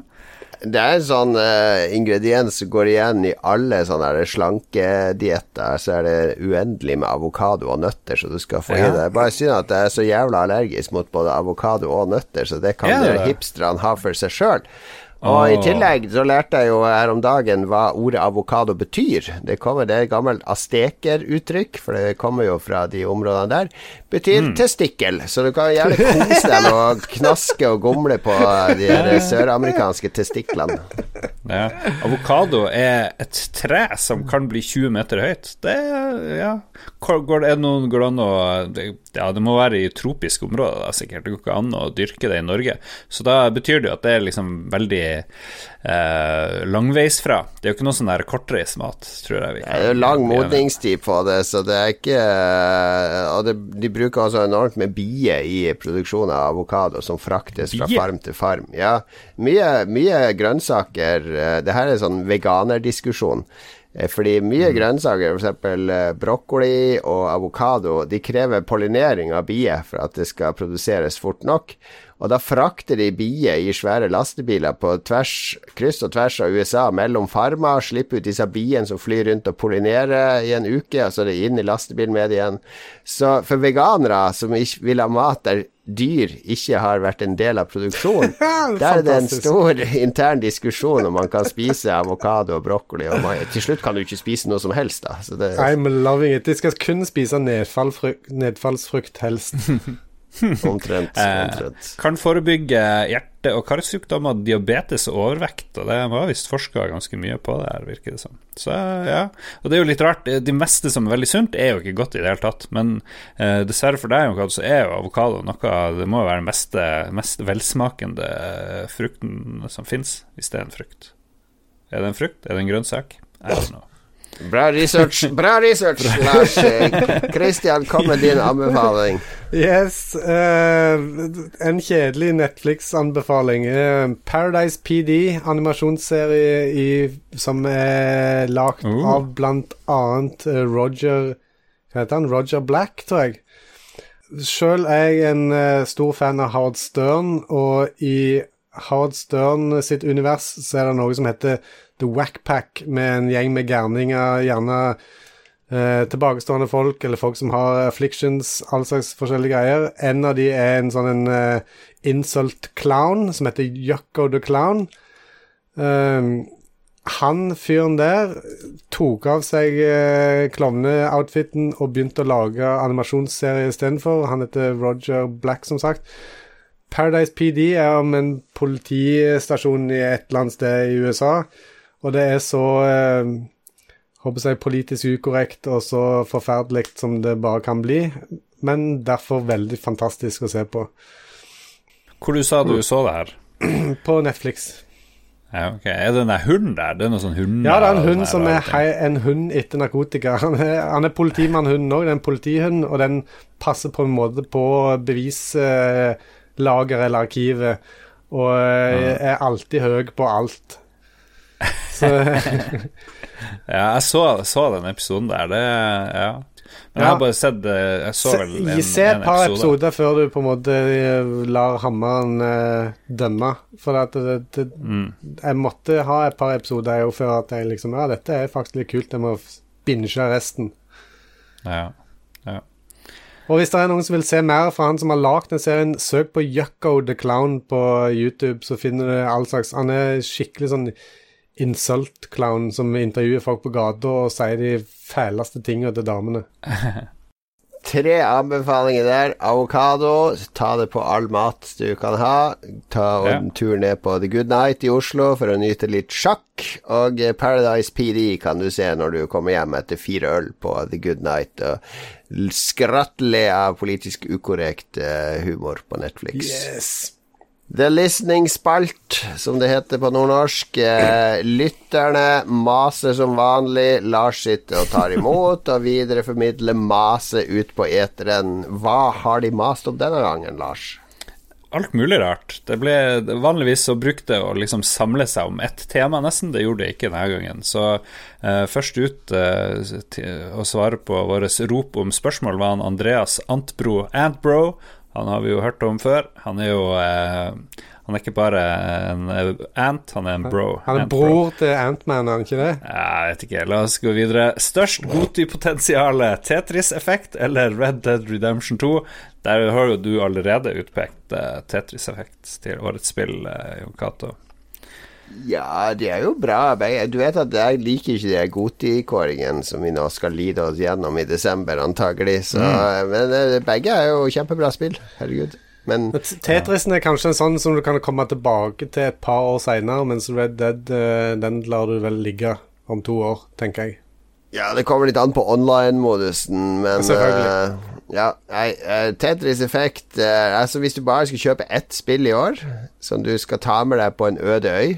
Det er en sånn uh, ingrediens som går igjen i alle sånne slankedietter. Så er det uendelig med avokado og nøtter, så du skal få ja. i det. Bare synd at jeg er så jævla allergisk mot både avokado og nøtter, så det kan ja, hipsterne ha for seg sjøl. Og i tillegg så lærte jeg jo her om dagen hva ordet avokado betyr. Det, kommer, det er et gammelt astekeruttrykk, for det kommer jo fra de områdene der. Betyr mm. testikkel. Så du kan gjerne kose deg med å *laughs* knaske og gomle på de søramerikanske testiklene. Ja. Avokado er et tre som kan bli 20 meter høyt. Det ja. Går det, an å Ja, det må være i tropiske områder, da, sikkert. Det går ikke an å dyrke det i Norge. Så da betyr det jo at det er liksom veldig eh, langveisfra. Det er jo ikke noe sånn der kortreismat, tror jeg. det er jo lang modningstid på det, så det er ikke eh, Og det, de bruker også enormt med bier i produksjon av avokado, som fraktes fra farm til farm. Ja, mye, mye grønnsaker. Eh, det her er sånn veganerdiskusjon. Eh, fordi mye mm. grønnsaker, f.eks. brokkoli og avokado, de krever pollinering av bier for at det skal produseres fort nok. Og da frakter de bier i svære lastebiler på tvers, kryss og tvers av USA mellom farmer, slipper ut disse biene som flyr rundt og pollinerer i en uke, og så er det inn i lastebilen med det igjen. Så for veganere som ikke vil ha mat der dyr ikke har vært en del av produksjonen, *laughs* der er det en stor intern diskusjon om man kan spise avokado og brokkoli, og man, til slutt kan du ikke spise noe som helst, da. Det, I'm loving it. De skal kun spise nedfallsfrukt, helst. *laughs* *laughs* Omtrent. Eh, kan forebygge hjerte- og karsykdommer, diabetes og overvekt. Og det var visst forska ganske mye på det her, virker det som. Så ja. Og det er jo litt rart. Det meste som er veldig sunt, er jo ikke godt i det hele tatt. Men eh, dessverre for deg, så er jo avokado noe Det må jo være den mest, mest velsmakende frukten som fins, hvis det er en frukt. Er det en frukt? Er det en grønnsak? I don't know. Bra research, bra research, Lars. Christian, kom med din anbefaling. Yes. Uh, en kjedelig Netflix-anbefaling. Uh, Paradise PD, animasjonsserie i, som er lagd uh. av blant annet eh, Roger Hva heter han? Roger Black, tror jeg. Sjøl er jeg en stor fan av Howard Stern, og i Howard Stern sitt univers så er det noe som heter The Wackpack med en gjeng med gærninger, gjerne eh, tilbakestående folk eller folk som har afflictions, all slags forskjellige greier. En av de er en sånn en uh, insult clown som heter Yucko the Clown. Um, han fyren der tok av seg eh, klovneoutfiten og begynte å lage animasjonsserie istedenfor. Han heter Roger Black, som sagt. Paradise PD er om en politistasjon i et eller annet sted i USA og det er så eh, håper jeg, politisk ukorrekt og så forferdelig som det bare kan bli, men derfor veldig fantastisk å se på. Hvor du sa du så det her? *clears throat* På Netflix. Ja, ok. Er det den der hunden der? Det er noe sånn hund Ja, det er en hund som er hei, en hund etter narkotika. *laughs* Han er, han er politimannhunden òg, det er en politihund, og den passer på en måte på bevislageret eller arkivet, og eh, er alltid høy på alt. *laughs* Så Ja, jeg så, så den episoden der. Det Ja. Men jeg har bare sett eh, Jeg så vel en, se et par episode. episoder før du på en måte eh, lar hammeren uh, dømme. For at det, det, Mm. jeg måtte ha et par episoder jo før at jeg liksom Ja, dette er faktisk litt kult, jeg må binge resten. Ja. Og hvis det er noen som vil se mer fra han som har lagd den serien, søk på Yucko the Clown på YouTube, så finner du all slags Han er skikkelig sånn insult-clown som intervjuer folk på gata og sier de fæleste tingene til damene. *laughs* Tre anbefalinger der. Avokado. Ta det på all mat du kan ha. Ta Ja. en tur ned på The Good Night i Oslo for å nyte litt sjakk. Og eh, Paradise PD kan du se når du kommer hjem etter fire øl på The Good Night. Og skrattele av politisk ukorrekt eh, humor på Netflix. Yes. The Listening Spalt, som det heter på nordnorsk. Eh, lytterne maser som vanlig. Lars sitter og tar imot, og videreformidler maset ut på eteren. Hva har de mast om denne gangen, Lars? Alt mulig rart. Det ble Vanligvis så brukte å liksom samle seg om ett tema, nesten. Det gjorde det ikke denne gangen. Så eh, først ut eh, til å svare på vårt rop om spørsmål var han Andreas Antbro Antbro. Han har vi jo hørt om før. Han er jo eh, Han er ikke bare en ant, han er en bro. Han er bror til Antman, er han ikke det? Jeg vet ikke, la oss gå videre. Størst Goti-potensialet, Tetris-effekt eller Red Dead Redemption 2? Der har jo du allerede utpekt uh, Tetris-effekt til årets spill, Jon Cato. Ja, det er jo bra. Du vet at jeg liker ikke de Goti-kåringen som vi nå skal lide oss gjennom i desember, antagelig. Så, Men eh, begge er jo kjempebra spill. Herregud. Men *laughs* Tetrisen er kanskje en sånn som du kan komme tilbake til et par år seinere, mens Red Dead eh, den lar du vel ligge om to år, tenker jeg. Ja, det kommer litt an på online-modusen, men Selvfølgelig. eh, Ja, nei, eh, Tetris Effect uh, Altså, hvis du bare skal kjøpe ett spill i år, som du skal ta med deg på en øde øy,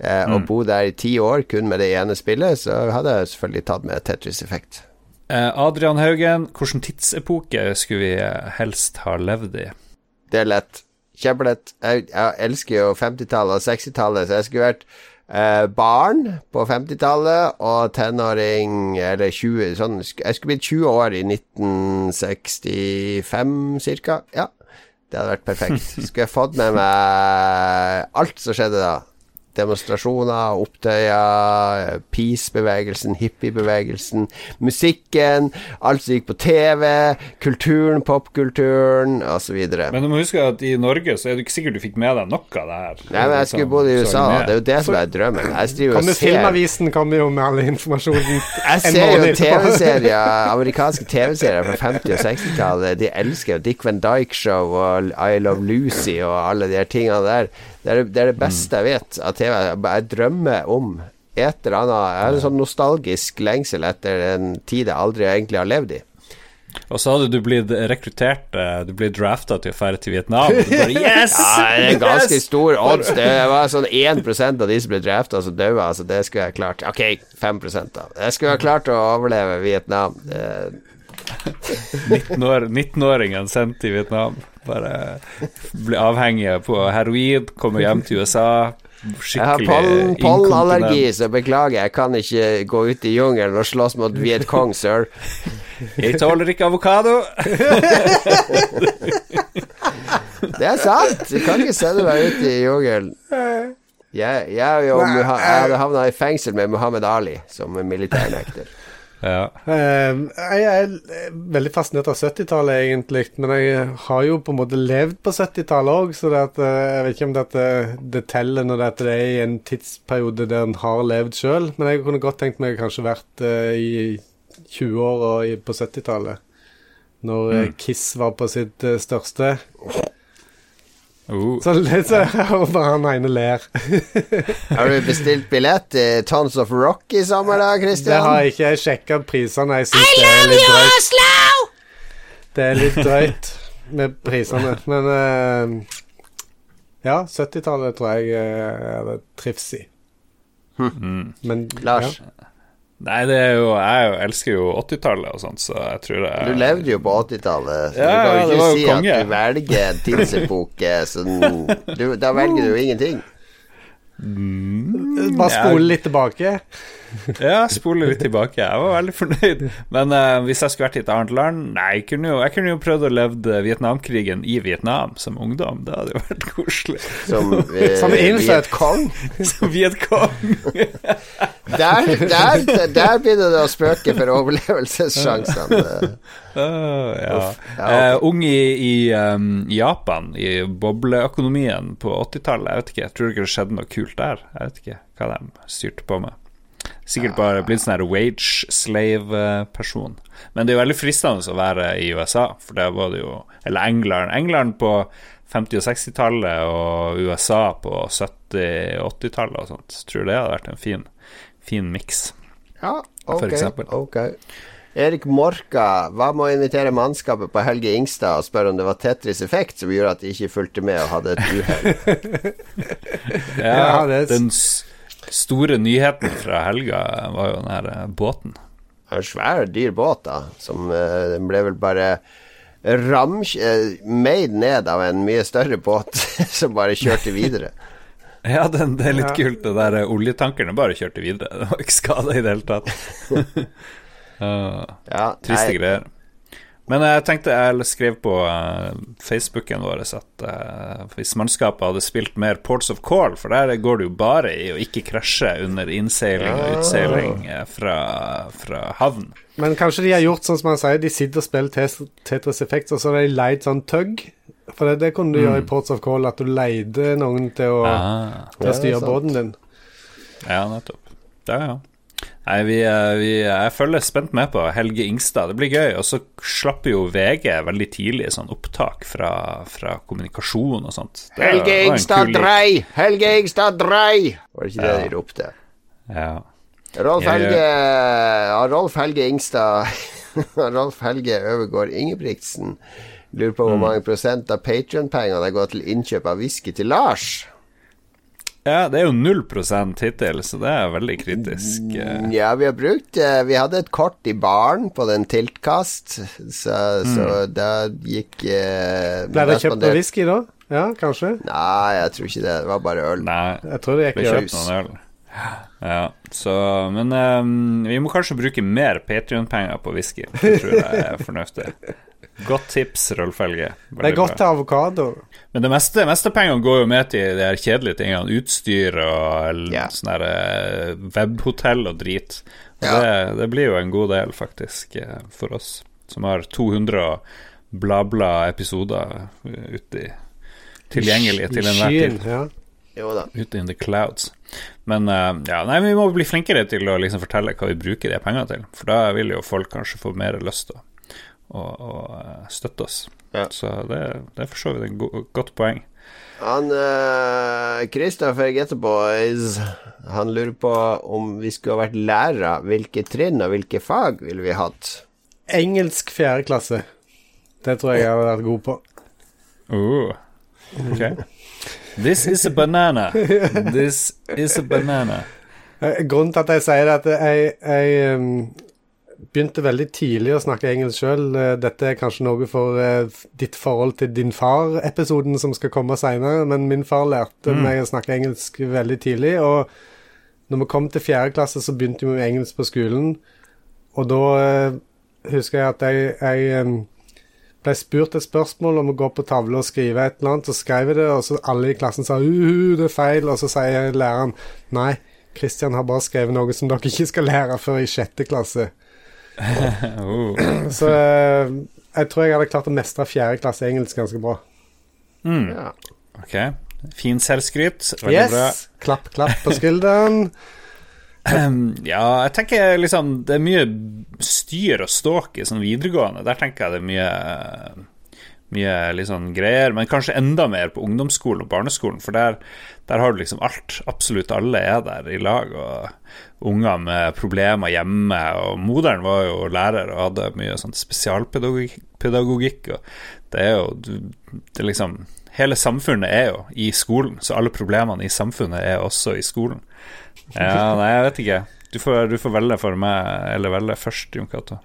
uh, og bo der i ti år kun med det ene spillet, så hadde jeg selvfølgelig tatt med Tetris Effect. Eh, Adrian Haugen, hvilken tidsepoke skulle vi eh, helst ha levd i? Det er lett. Kjempelett. Jeg, jeg elsker jo 50-tallet og 60-tallet, så jeg skulle vært eh, barn på 50-tallet og tenåring eller 20 sånn, Jeg skulle blitt 20 år i 1965 cirka. Ja, det hadde vært perfekt. *laughs* Skulle jeg fått med meg alt som skjedde da. Demonstrasjoner, opptøyer, peace-bevegelsen, hippiebevegelsen, musikken, alt som gikk på TV, kulturen, popkulturen osv. Men du må huske at i Norge så er det ikke sikkert du fikk med deg noe av det her. Nei, men jeg skulle bodd i USA. da Det er jo det som er drømmen. Jeg kan og ser Filmavisen kommer jo med all informasjonen *laughs* Jeg ser jo. TV-serier, amerikanske TV-serier fra 50- og 60-tallet. De elsker jo Dick Van Dyke Show og I Love Lucy og alle de her tingene der. Det er det, er det beste jeg vet av TV. Jeg drømmer om et eller annet Jeg har en sånn nostalgisk lengsel etter en tid jeg aldri egentlig har levd i. Og så hadde du blitt rekruttert, eh, du ble drafta til å dra til Vietnam. Bare, *laughs* yes! Ja, det er ganske stor odds. Det var sånn 1% av de som ble drafta, som daua. Altså, det skulle jeg klart. Ok, 5 da. Jeg skulle ha klart å overleve Vietnam. Det, 19-år- 19-åringen sendt til Vietnam. Bare blir avhengig på heroin, kommer hjem til USA. Skikkelig jeg har pollen, pollenallergi, så beklager. Jeg kan ikke gå ut i jungelen og slåss mot Viet Cong, sir. Jeg tåler ikke avokado. *laughs* Det er sant! Du kan ikke sende meg ut i jungelen. Jeg, jeg, jeg, jeg hadde havna i fengsel med Muhammed Ali som militærnekter. Ja. Eh, jeg er veldig fascinert av 70-tallet, egentlig. Men jeg har jo på en måte levd på 70-tallet òg, så at, eh, jeg vet ikke om dette, det teller når dette er i en tidsperiode der en har levd sjøl. Men jeg kunne godt tenkt meg kanskje vært eh, i 20-åra på 70-tallet. Når mm. Kiss var på sitt største. største. Uh, Så litt så *laughs* og bare han ene ler. *laughs* Har du bestilt billett til Tons of Rock i sommer, da, Det har jeg ikke. Jeg sjekka prisene. Jeg syns det er litt drøyt. Det er litt drøyt med prisene. Men uh, ja, 70-tallet tror jeg uh, jeg trivs i. i. Men Lars, nei, det er jo Jeg er elsker jo 80-tallet og sånt, så jeg tror det du levde jo på 80-tallet, så Ja, du kan jo ikke jo si konge. at du velger en tidsepoke sånn *laughs* Da velger du jo ingenting. Bare spole litt tilbake. Ja, spole litt tilbake. Jeg var veldig fornøyd. Men uh, hvis jeg skulle vært i et annet land Nei, jeg kunne jo, jeg kunne jo prøvd å leve Vietnamkrigen i Vietnam som ungdom. Det hadde jo vært koselig. Som, *laughs* eh, Som innsatt Kong. Som Vietcong. *laughs* Der, der, der begynner det å spøke for overlevelsessjansene. Uh, *laughs* ja. Ja, Eh, ung i, i um, Japan, i bobleøkonomien på 80-tallet. Jeg vet ikke, jeg tror ikke det skjedde noe kult der. Jeg vet ikke hva de styrte på med. Sikkert bare blitt sånn wage slave-person. Men det er jo veldig fristende å være i USA, for der var det jo Eller England. England på 50- og 60-tallet og USA på 70- og 80-tallet og sånt. Tror det hadde vært en fin, fin miks. Ja, For ok. eksempel. ok. Erik Morka, hva med å invitere mannskapet på Helge Ingstad og spørre om det var Tetris Effekt som gjorde at de ikke fulgte med og hadde et uhell? *laughs* Ja, Den store nyheten fra helga var jo den her eh, båten. En svær, dyr båt, da, som eh, den ble vel bare ram... eh, made ned av en mye større båt *laughs* som bare kjørte videre. *laughs* Ja, den, det er litt kult. Det der oljetankerne bare kjørte videre. *laughs* Det var ikke skada i det hele tatt. Uh, Ja, triste nei, greier. Men jeg tenkte jeg skrev på eh, Facebooken vår at eh, hvis mannskapet hadde spilt mer Ports of Call, for der går det jo bare i å ikke krasje under innseiling og utseiling eh, fra, fra havn. Men kanskje de har gjort sånn som han sier, de sitter og spiller Tetris Effect, og så har de leid sånn tugg. For det, det kunne du gjøre i Ports of Call, at du leide noen til å, Ah, til å styre båten din. ja, nettopp. Ja, ja. Nei, vi, vi, jeg følger spent med på Helge Ingstad. Det blir gøy. Og så slapp jo VG veldig tidlig sånn opptak fra, fra kommunikasjon og sånt. Det Helge Ingstad kul- drei! Helge Ingstad drei! Var det ikke det Ja. de ropte? Ja. Rolf. Helge ja, Rolf Helge Ingstad *laughs* Rolf Helge Øvergård Ingebrigtsen lurer på Mm. hvor mange prosent av Patrion-pengene har gått til innkjøp av whisky til Lars. Ja, det er jo null prosent hittil, så det er veldig kritisk. eh. Ja, vi har brukt eh, Vi hadde et kort i baren på den tiltkast, så, så da gikk eh, Mm. Ble det kjøpt noe whisky da? Ja, kanskje? Nei, jeg tror ikke det. Det var bare øl. Nei, Jeg tror det det gikk ble kjøpt noen øl. Ja, så Men um, vi må kanskje bruke mer Patrion-penger på whisky. Det tror jeg er fornuftig. Godt tips, Rolf Helge. Det er godt til avokado. Men det meste, meste pengene går jo med til de her kjedelige tingene. Utstyr og yeah. Ja. sånn her eh, webhotell og drit. Og Ja. det, det blir jo en god del, faktisk, eh, for oss som har 200 og bla, bla episoder uti ute i Tilgjengelige til I enhver tid. Ja. Jo da. Ute in the clouds. Men uh, ja, nei, vi må bli flinkere til å liksom fortelle hva vi bruker de pengene til. For da vil jo folk kanskje få mer lyst til å, å, å eh, støtte oss. Ja. Så det, det er for så vidt et go godt poeng. Han uh, Christopher Getterboys Han lurer på om vi skulle ha vært lærere. Hvilke trinn og hvilke fag ville vi hatt? Engelsk fjerde klasse. Det tror jeg jeg hadde vært god på. Oh. Ok. This is a banana. This is a banana. Eh, Grunnen til at jeg sier det, er at jeg, jeg em, begynte veldig tidlig å snakke engelsk sjøl. Dette er kanskje noe for eh, ditt forhold til din far-episoden som skal komme seinere, men min far lærte meg å snakke engelsk veldig tidlig. Og når vi kom til fjerde klasse, så begynte vi med engelsk på skolen. Og da eh, husker jeg at jeg, jeg ble spurt et spørsmål om å gå på tavle og skrive et eller annet, så skrev jeg det, og så alle i klassen sa uhu, det er feil, og så sier læreren nei, Kristian har bare skrevet noe som dere ikke skal lære før i sjette klasse. Oh. *laughs* Så eh, jeg tror jeg hadde klart å mestre fjerde klasse engelsk ganske bra. Mm. Ja. Ok. Fin selvskryt. Veldig bra. Klapp, klapp på skulderen. Ja, jeg tenker liksom Det er mye styr og ståk i sånn videregående. Der tenker jeg det er mye mye sånn greier, men kanskje enda mer på ungdomsskolen og barneskolen, for der, der har du liksom alt. Absolutt alle er der i lag, og unger med problemer hjemme. Og moderen var jo lærer og hadde mye sånn spesialpedagogikk, og det er jo det er liksom Hele samfunnet er jo i skolen, så alle problemene i samfunnet er også i skolen. Ja, nei, jeg vet ikke. Du får, du får velge for meg, eller velge først, Jon Cato.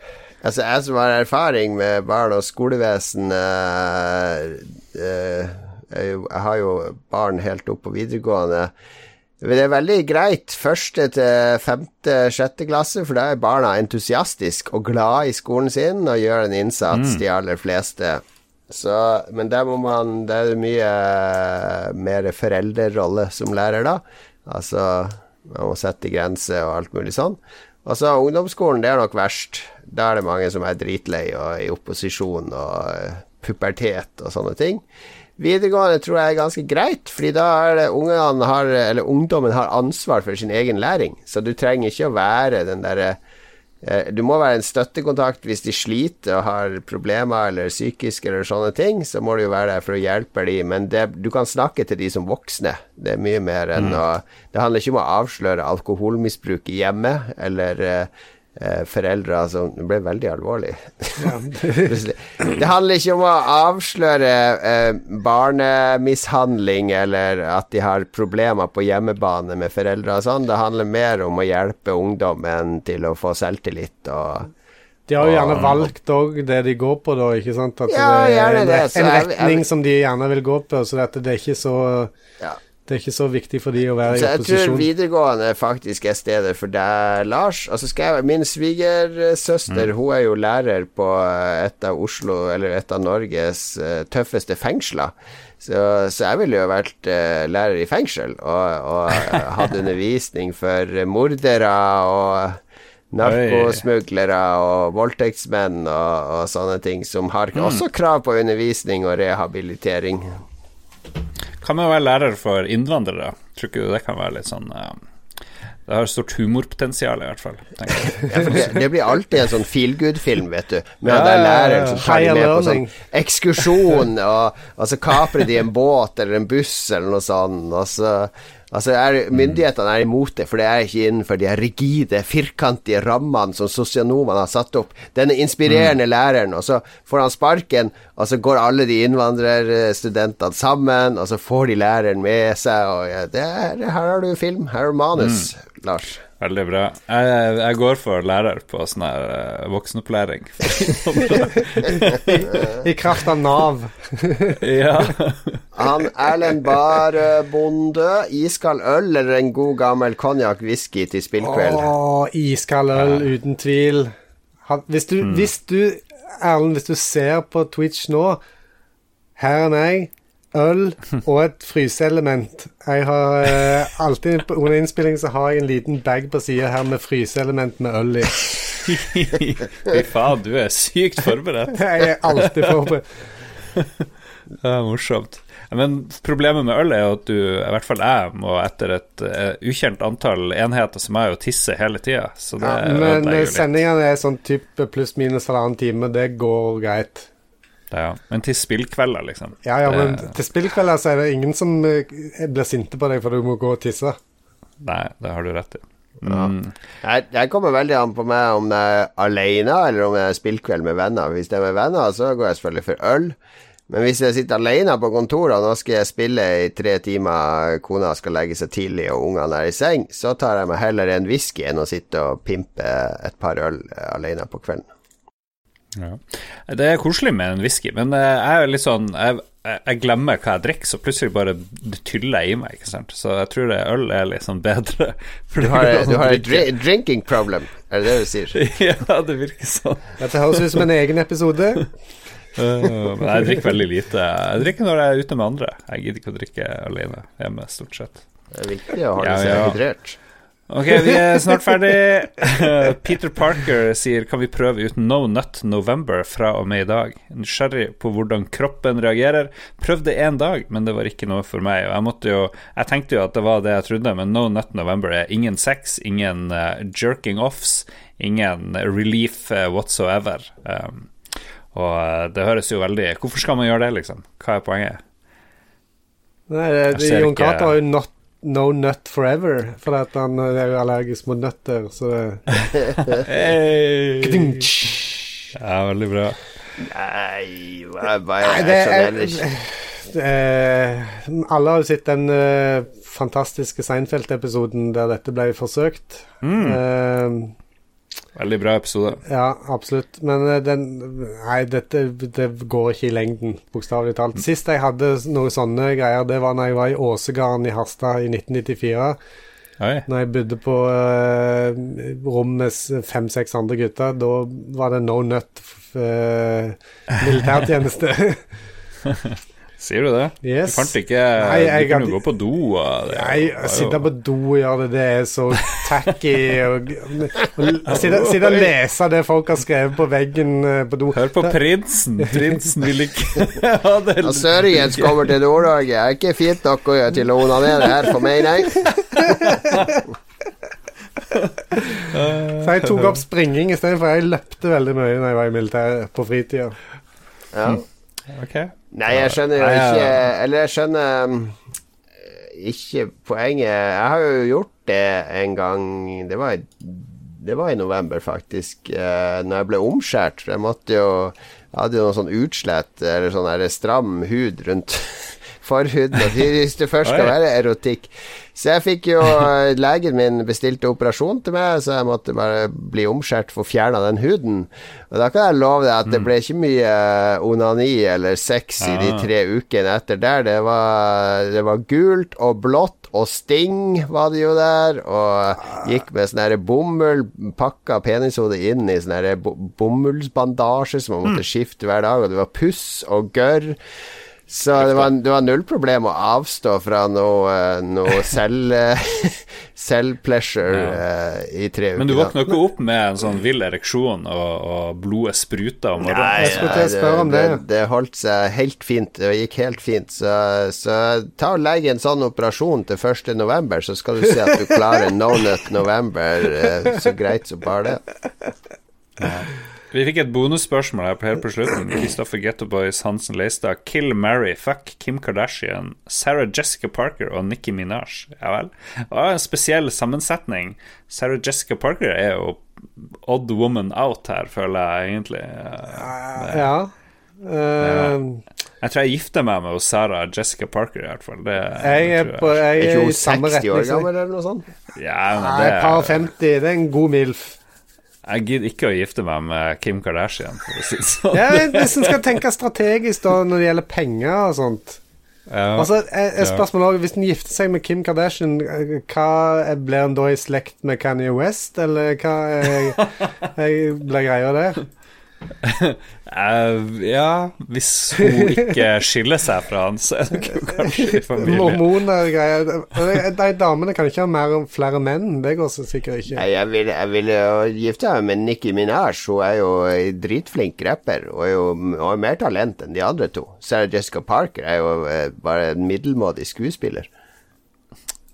Altså, jeg som har erfaring med barn og skolevesen øh, øh, jeg, har jo barn helt opp på videregående. Det er veldig greit første til femte, sjette klasse, for da er barna entusiastiske og glade i skolen sin og gjør en innsats, mm. de aller fleste. Så, men der må man Det er mye mer foreldrerolle som lærer, da. Altså, man må sette grenser og alt mulig sånn. Og så ungdomsskolen, det er nok verst. Da er det mange som er dritlei og i opposisjon og uh, pubertet og sånne ting. Videregående tror jeg er ganske greit, fordi da er det har, ungdommen har ansvar for sin egen læring. Så du trenger ikke å være den derre Eh, du må være en støttekontakt hvis de sliter og har problemer eller psykiske eller sånne ting. Så må du jo være der for å hjelpe dem, men det, du kan snakke til de som voksne. Det er mye mer enn mm. å Det handler ikke om å avsløre alkoholmisbruk i hjemmet eller uh, eh, foreldre altså, Det ble veldig alvorlig. Ja. *laughs* det handler ikke om å avsløre eh, barnemishandling eller at de har problemer på hjemmebane med foreldre og sånn. Det handler mer om å hjelpe ungdommen til å få selvtillit og de har jo gjerne valgt òg det de går på, da, ikke sant? At ja, det er en, det. en retning som de gjerne vil gå på, så det er ikke så ja. Det er ikke så viktig for de å være i opposisjon. Jeg tror videregående faktisk er stedet for deg, Lars. Altså skal jeg, Min svigersøster mm. hun er jo lærer på et av Oslo, eller et av Norges uh, tøffeste fengsler. Så, så, jeg ville jo vært uh, lærer i fengsel og, og hatt *laughs* undervisning for mordere og narkosmuglere og voldtektsmenn og, og, sånne ting, som har mm. også krav på undervisning og rehabilitering. Kan man være lærer for innvandrere? Tror ikke du det kan være litt sånn uh, det har stort humorpotensial, i hvert fall. ja, det, det, blir alltid en sånn feel good-film, vet du. Med ja, den læreren som tar med på sånn ekskursjon, og, og så kaprer de en båt eller en buss eller noe sånt, og så Altså er, Myndighetene er imot det, for det er ikke innenfor de rigide, firkantige rammene som sosionomene har satt opp. Denne inspirerende mm. læreren, og så får han sparken, og så går alle de innvandrerstudentene sammen, og så får de læreren med seg, og ja, det er, her har du film, her er manus, mm. Lars. Veldig bra. Jeg, jeg, går for lærer på sånn her uh, voksenopplæring. I, *laughs* I, kraft av Nav. *laughs* ja. Han Erlend Barebonde, iskald øl eller en god gammel konjakk-whisky til spillkveld? Å, iskald øl, uten tvil. Hvis du, mm. hvis du, Erlend, hvis du ser på Twitch nå Her er meg øl og et fryseelement. Jeg har eh, alltid Under innspilling så har jeg en liten bag på sida her med fryseelement med øl i. *laughs* Fy faen, du er sykt forberedt. *laughs* jeg er alltid forberedt. *laughs* det er morsomt. Men problemet med øl er jo at du, i hvert fall jeg, må etter et uh, ukjent antall enheter, så må jeg jo tisse hele tida. Ja, men sendingene er sånn type pluss-minus halvannen time, det går greit. Ja, men til spillkvelder, liksom. Ja, ja, men til spillkvelder så er det ingen som eh, blir sinte på deg for du må gå og tisse. Nei, det har du rett i. Mm. Ja. Jeg, jeg, kommer veldig an på meg om jeg er alene, eller om jeg er spillkveld med venner. Hvis det er med venner, så går jeg selvfølgelig for øl. Men hvis jeg sitter alene på kontoret, og nå skal jeg spille i tre timer, kona skal legge seg tidlig og ungene er i seng, så tar jeg meg heller en whisky enn å sitte og pimpe et par øl alene på kvelden. Ja. Det er koselig med en whisky, men eh, jeg er litt sånn jeg, jeg, glemmer hva jeg drikker, så plutselig bare det tyller i meg. Ikke sant? Så jeg tror det øl er litt sånn bedre. *laughs* Du har, du har et dri drinking problem, er det det du sier? *laughs* ja, det virker sånn. Dette høres ut som en egen episode. *laughs* uh, men jeg drikker veldig lite. Jeg drikker når jeg er ute med andre. Jeg gidder ikke å drikke alene hjemme, stort sett. Det er viktig å holde ja, så ja. hydrert. Ok, vi er snart ferdig. *laughs* Peter Parker sier 'Kan vi prøve ut No Nut November fra og med i dag?' Nysgjerrig på hvordan kroppen reagerer. Prøvde én dag, men det var ikke noe for meg. Og jeg måtte jo Jeg tenkte jo at det var det jeg trodde, men No Nut November er ingen sex, ingen uh, jerking offs, ingen relief uh, whatsoever. Um, Og eh, det høres jo veldig Hvorfor skal man gjøre det, liksom? Hva er poenget? Nei, det, Jon Cato har jo not, no nut forever, fordi at han er jo allergisk mot nøtter, så det Ja, veldig bra. Nei, hva, hva Nei, det er. Eh, alle har jo sett den eh, fantastiske Seinfeld-episoden der dette ble forsøkt. Eh, Veldig bra episode. ja, absolutt. Men eh, den Nei, dette det går ikke i lengden, bokstavelig talt. Sist jeg hadde noen sånne greier, det var når jeg var i Åsegarden i Harstad i 1994. Oi. Når jeg bodde på uh, rom med fem-seks andre gutter. Da var det no nut uh, militærtjeneste. *laughs* *laughs* Sier du det? Yes. Du fant ikke Nei, jeg Du kunne hadde- gå på do og det Nei, å sitte på do og gjøre det, det er så tacky. Og, og sitte, sitte og lese det folk har skrevet på veggen eh, på do. Hør på prinsen. Prinsen vil ikke *laughs* ha det. Når Sørjens kommer til Nord-Norge. Er ikke fint nok å gjøre til å onanere her for meg, nei. *laughs* Så jeg tok opp springing istedenfor. Jeg løpte veldig mye når jeg var i militæret på fritida. Ja. Ok. Nei, jeg skjønner jo ikke Eller jeg skjønner um, ikke poenget. Jeg har jo gjort det en gang Det var, det var i november, faktisk. Uh, når jeg ble omskjært. Jeg måtte jo Jeg hadde jo noe sånn utslett, eller sånn der stram hud rundt *laughs* forhuden. Hvis det først skal være erotikk. Så jeg fikk jo eh, Legen min bestilte operasjon til meg, så jeg måtte bare bli omskjært for å fjerne den huden. Og da kan jeg love deg at det ble ikke mye eh, onani eller sex i de Ah. tre ukene etter der. Det var, det var gult og blått og sting var det jo der. Og gikk med sånn bomull, pakka penishodet inn i sånn bomullsbandasje som man måtte skifte hver dag, og det var puss og gørr. Så det var, det var null problem å avstå fra noe, eh, noe *laughs* selv, selvpleasure eh, i tre uker. Men du våkna ikke opp med en sånn vill ereksjon og, og blodet spruta om morgenen? Nei, Jeg om det, det. det holdt seg helt fint. Det gikk helt fint. Så, så ta og legg en sånn operasjon til 1. november, så skal du se at du klarer no nut november eh, så greit som bare det. Vi fikk et bonusspørsmål her på helt på slutten. Kristoffer Gettoboys Hansen Leistad. Kill Mary, fuck Kim Kardashian, Sarah Jessica Parker og Nicki Minaj. Ja vel. Det var en spesiell sammensetning. Sarah Jessica Parker er jo odd woman out her, føler jeg egentlig. Ja. Eh, Mm. Jeg tror jeg gifter meg med Sarah Jessica Parker, i hvert fall. Det, jeg er på jeg. jeg Er ikke er i hun samme 60 år retning. gammel, eller noe sånt? Ja, men Nei, et par 50. Det er en god MILF. Jeg gidder ikke å gifte meg med Kim Kardashian, for å si det sånn. Ja, Hvis en skal tenke strategisk da når det gjelder penger og sånt Ja. Altså, er spørsmålet også, Hvis en gifter seg med Kim Kardashian, eh, hva er- blir en da i slekt med Kanye West, eller hva er, *laughs* er, blir greia der? Eh, ja, hvis hun ikke skiller seg fra han, så er det kanskje i familie. Mormoner og greier. De- damene kan ikke ha mer, flere menn. Det går så sikkert ikke. Nei, jeg ville vil jo gifte meg med Nicki Minaj. Hun er jo en dritflink rapper og er jo har mer talent enn de andre to. Sarah Jessica Parker er jo eh, bare en middelmådig skuespiller.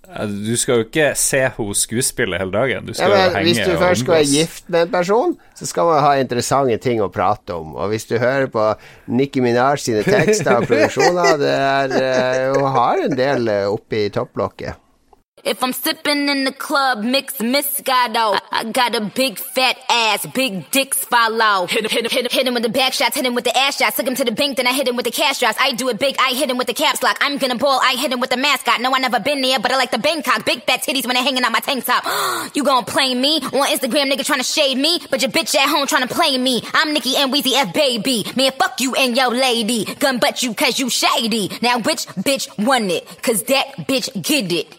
Eh, Du skal jo ikke se henne skuespille hele dagen. Du Ja, skal jo men hvis du først skal være gift med en person, så skal man ha interessante ting å prate om. Og hvis du hører på Nikki Minaj sine tekster og produksjoner, det er eh, Hun har en del oppe oppi topplokket. If I'm sipping in the club, mix Moscato. I, I got a big fat ass, big dicks follow. Hit him, hit him, hit him, hit him with the back shots, hit him with the ass shots. Took him to the bank, then I hit him with the cash drops. I do it big, I hit him with the caps lock. I'm gonna ball, I hit him with the mascot. No, I never been there, but I like the Bangkok. Big fat titties when they hanging out my tank top. *gasps* you gon' play me on Instagram, nigga trying to shade me, but your bitch at home trying to play me. I'm Nicki and Weezy F baby. Man, fuck you and your lady. Gun butt you cause you shady. Now which bitch won it? Cause that bitch get it.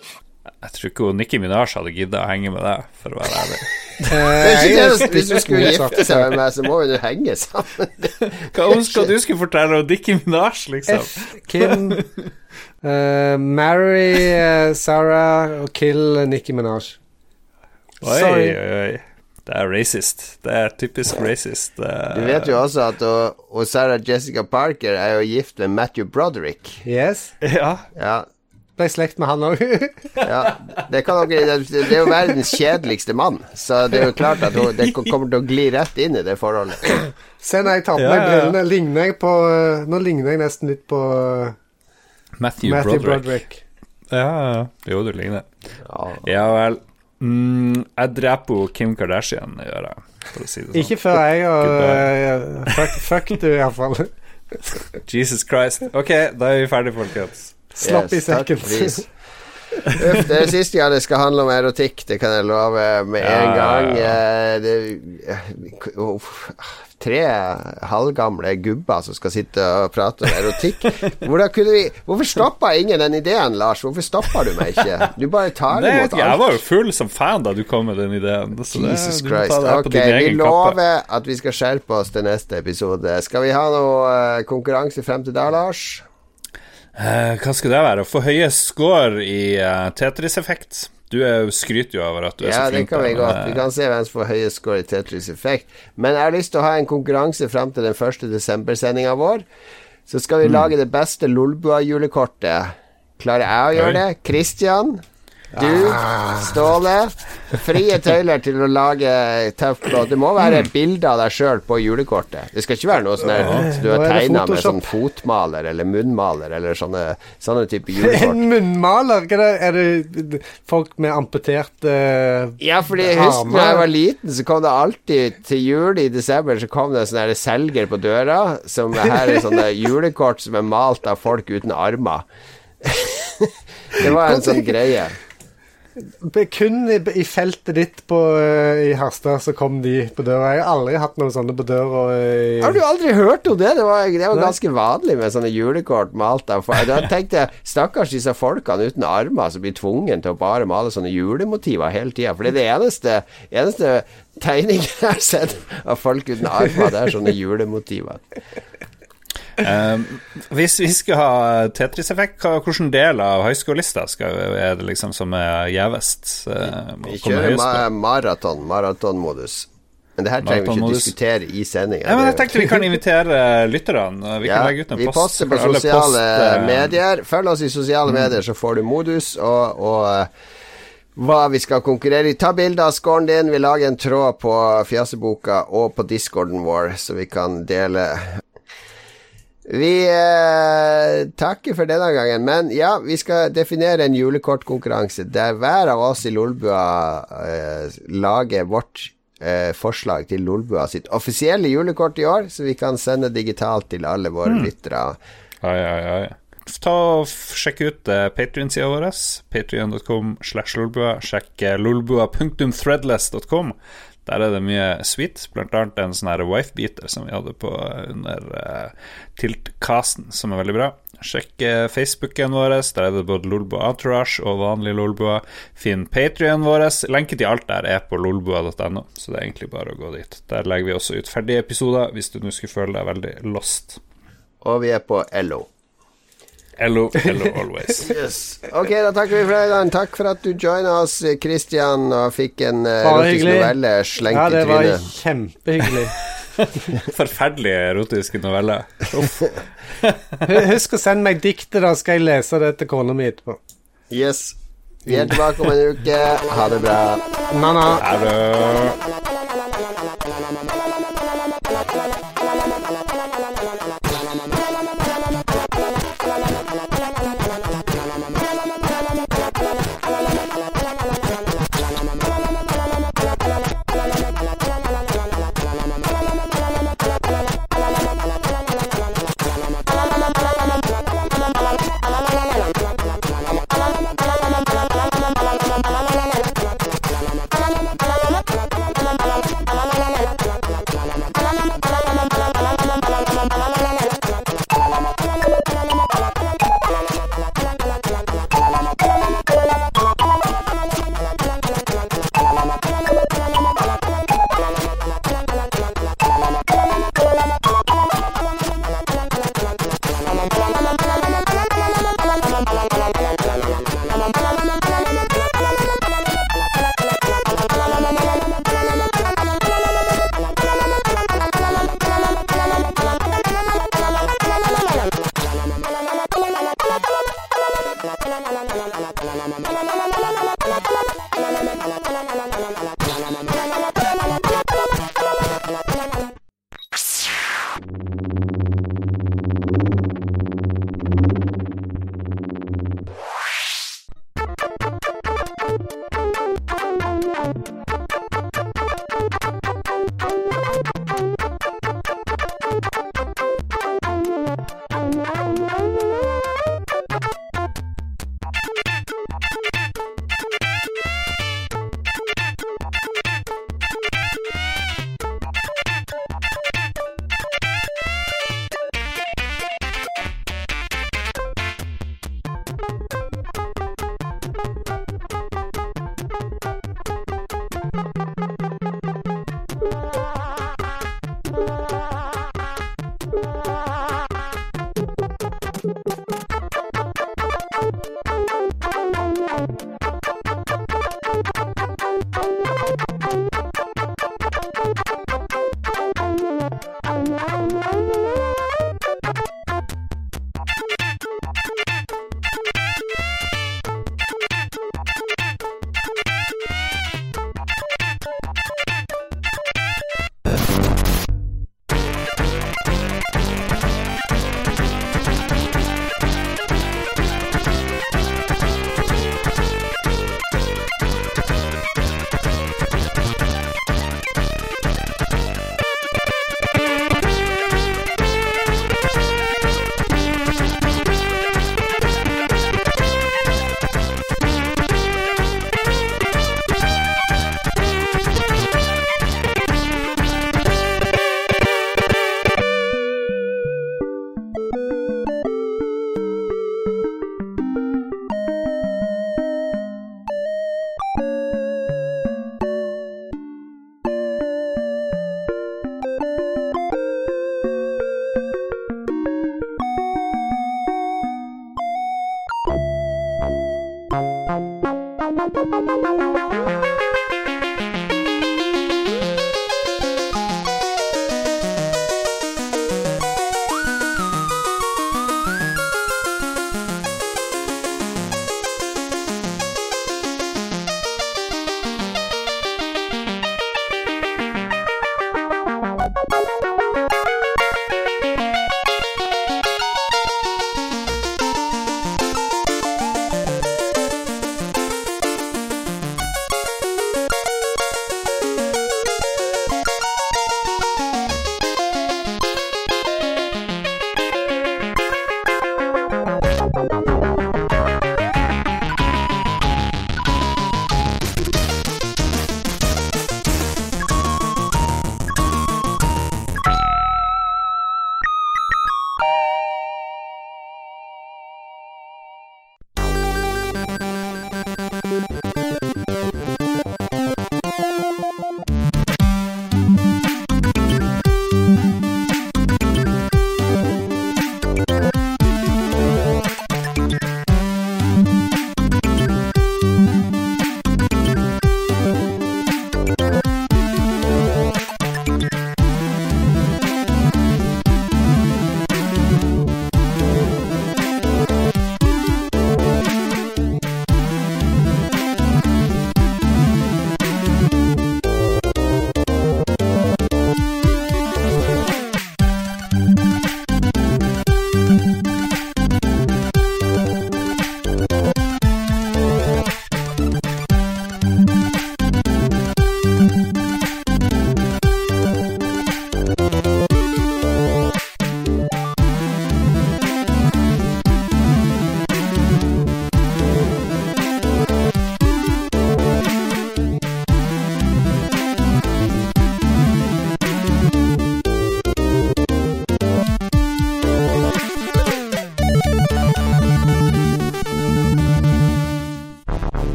Jeg tror ikke Nikki Nicki Minaj hadde gidda å henge med deg, for å være ærlig. *laughs* Er hvis du skulle gifte seg med meg, så må jo du henge sammen. *laughs* Hva ønsker du skulle fortelle om Nicki Minaj, liksom? F. Kim uh, Marry uh, Sarah og kill Nicki Minaj. Oi, oi, oi. Det er racist. Det er typisk racist. Uh, Du vet jo også at og, og Sarah Jessica Parker er jo gift med Matthew Broderick. Yes. Ja. Ja. Ble i slekt med han òg. *laughs* Ja, det, det er jo verdens kjedeligste mann, så det er jo klart at hun, det kommer til å gli rett inn i det forholdet. Se når jeg tar på meg brillene, ligner jeg på eh, Nå ligner jeg nesten litt på eh, Matthew, Matthew Broderick. Broderick. Ja. Jo, du ligner. Ja. Ja vel. Mm, jeg dreper jo Kim Kardashian, gjør jeg. For å si det sånn. Ikke før jeg og uh, fuck, fuck du, iallfall. *laughs* Jesus Christ. Ok, da er vi ferdige, folkens. Slapp Yes, i sekken. Uff, det siste det skal handle om erotikk, det kan jeg love med en ja, gang. ja. ja, Det, uff, tre halvgamle gubber som skal sitte og prate om erotikk. Kunne vi, hvorfor stoppa ingen den ideen, Lars? Hvorfor stoppa du meg ikke? Du bare tar det, imot alt. jeg var jo full som fan da du kom med den ideen. Så det, Jesus Christ. det på Ok, vi lover at vi skal skjerpe oss til neste episode. Skal vi ha noe eh, konkurranse frem til da, Lars? Eh, hva skal det være? Å få høye score i uh, Tetris-effekt? Du er, skryter jo over at du er Ja, så det kan vi godt. Vi eh, kan se hvem som får høyest score i Tetris Effect. Men jeg har lyst til å ha en konkurranse frem til den 1. desember-sendinga vår. Så skal vi Mm. lage det beste Lolbua-julekortet. Klarer jeg å gjøre Oi. det? Christian? Du? Ståle? Frie tøyler til å lage tøff blå. Det må være bilde av deg sjøl på julekortet. Det skal ikke være noe sånn at du har tegna med sånn fotmaler eller munnmaler eller sånne, sånne type *laughs* En munnmaler? Er det, det folk med amputerte uh, Ja, fordi jeg husker da jeg var liten, så kom det alltid til jul i desember Så kom det en sånn selger på døra, som her er sånne *laughs* julekort som er malt av folk uten armer. *laughs* det var en sånn greie. Kun i, i feltet ditt på, eh, i Harstad så kom de på døra. Jeg har aldri hatt noen sånne på døra. eh, Har du aldri hørt om det? Det var, det var ganske vanlig med sånne julekort malt av folk. Da *laughs* tenkte jeg stakkars disse folkene uten armer som blir tvungen til å bare male sånne julemotiver hele tida. For det er det eneste, eneste tegningen jeg har sett av folk uten armer, det er sånne julemotiver. Eh, hvis vi skal ha Tetris-effekt, hvilken del av høyskolelista er det liksom som er gjevest? Uh, Vi kjører maraton, maratonmodus. Men det her trenger vi ikke diskutere i sendinga. Ja, jeg tenkte vi kan invitere lytterne. Vi kan legge ut en vi post. poster på sosiale post, eh, medier. Følg oss i sosiale medier, så får du modus og, og eh, hva vi skal konkurrere i. Ta bilde av scoren din. Vi lager en tråd på Fjaseboka og på discorden vår, så vi kan dele. Vi eh, takker for denne gangen, men ja, vi skal definere en julekortkonkurranse der hver av oss i Lolbua eh, lager vårt eh, forslag til Lolbua sitt offisielle julekort i år, så vi kan sende digitalt til alle våre lyttere. Oi, oi, oi. Ta og Sjekk ut eh, Patrion-sida vår. Patrion.com slash lolbua. Sjekk uh, lolbua.threadless.com. Der er det mye sweet, annet en sånn wife-beater som vi hadde på eh, under uh, Tilt-casten, som er veldig bra. Sjekk uh, Facebooken vår, der er det både Lolbua Entourage og vanlig Lolbua. Finn Patrion vår. Lenke til alt der er på lolbua.no, så det er egentlig bare å gå dit. Der legger vi også ut ferdige episoder, hvis du nå skulle føle deg veldig lost. Og vi er på LO. Hello, hello always. *laughs* Yes. Ok, da takker vi for i dag. Takk for at du joina oss, Christian, og fikk en uh, erotisk novelle slengt Ja, det var kjempehyggelig. *laughs* Forferdelig erotiske noveller. Husk å sende meg diktet, da skal jeg lese det til kona mi etterpå. Yes. Vi er tilbake om en uke. Ha det bra. Na-na. Er det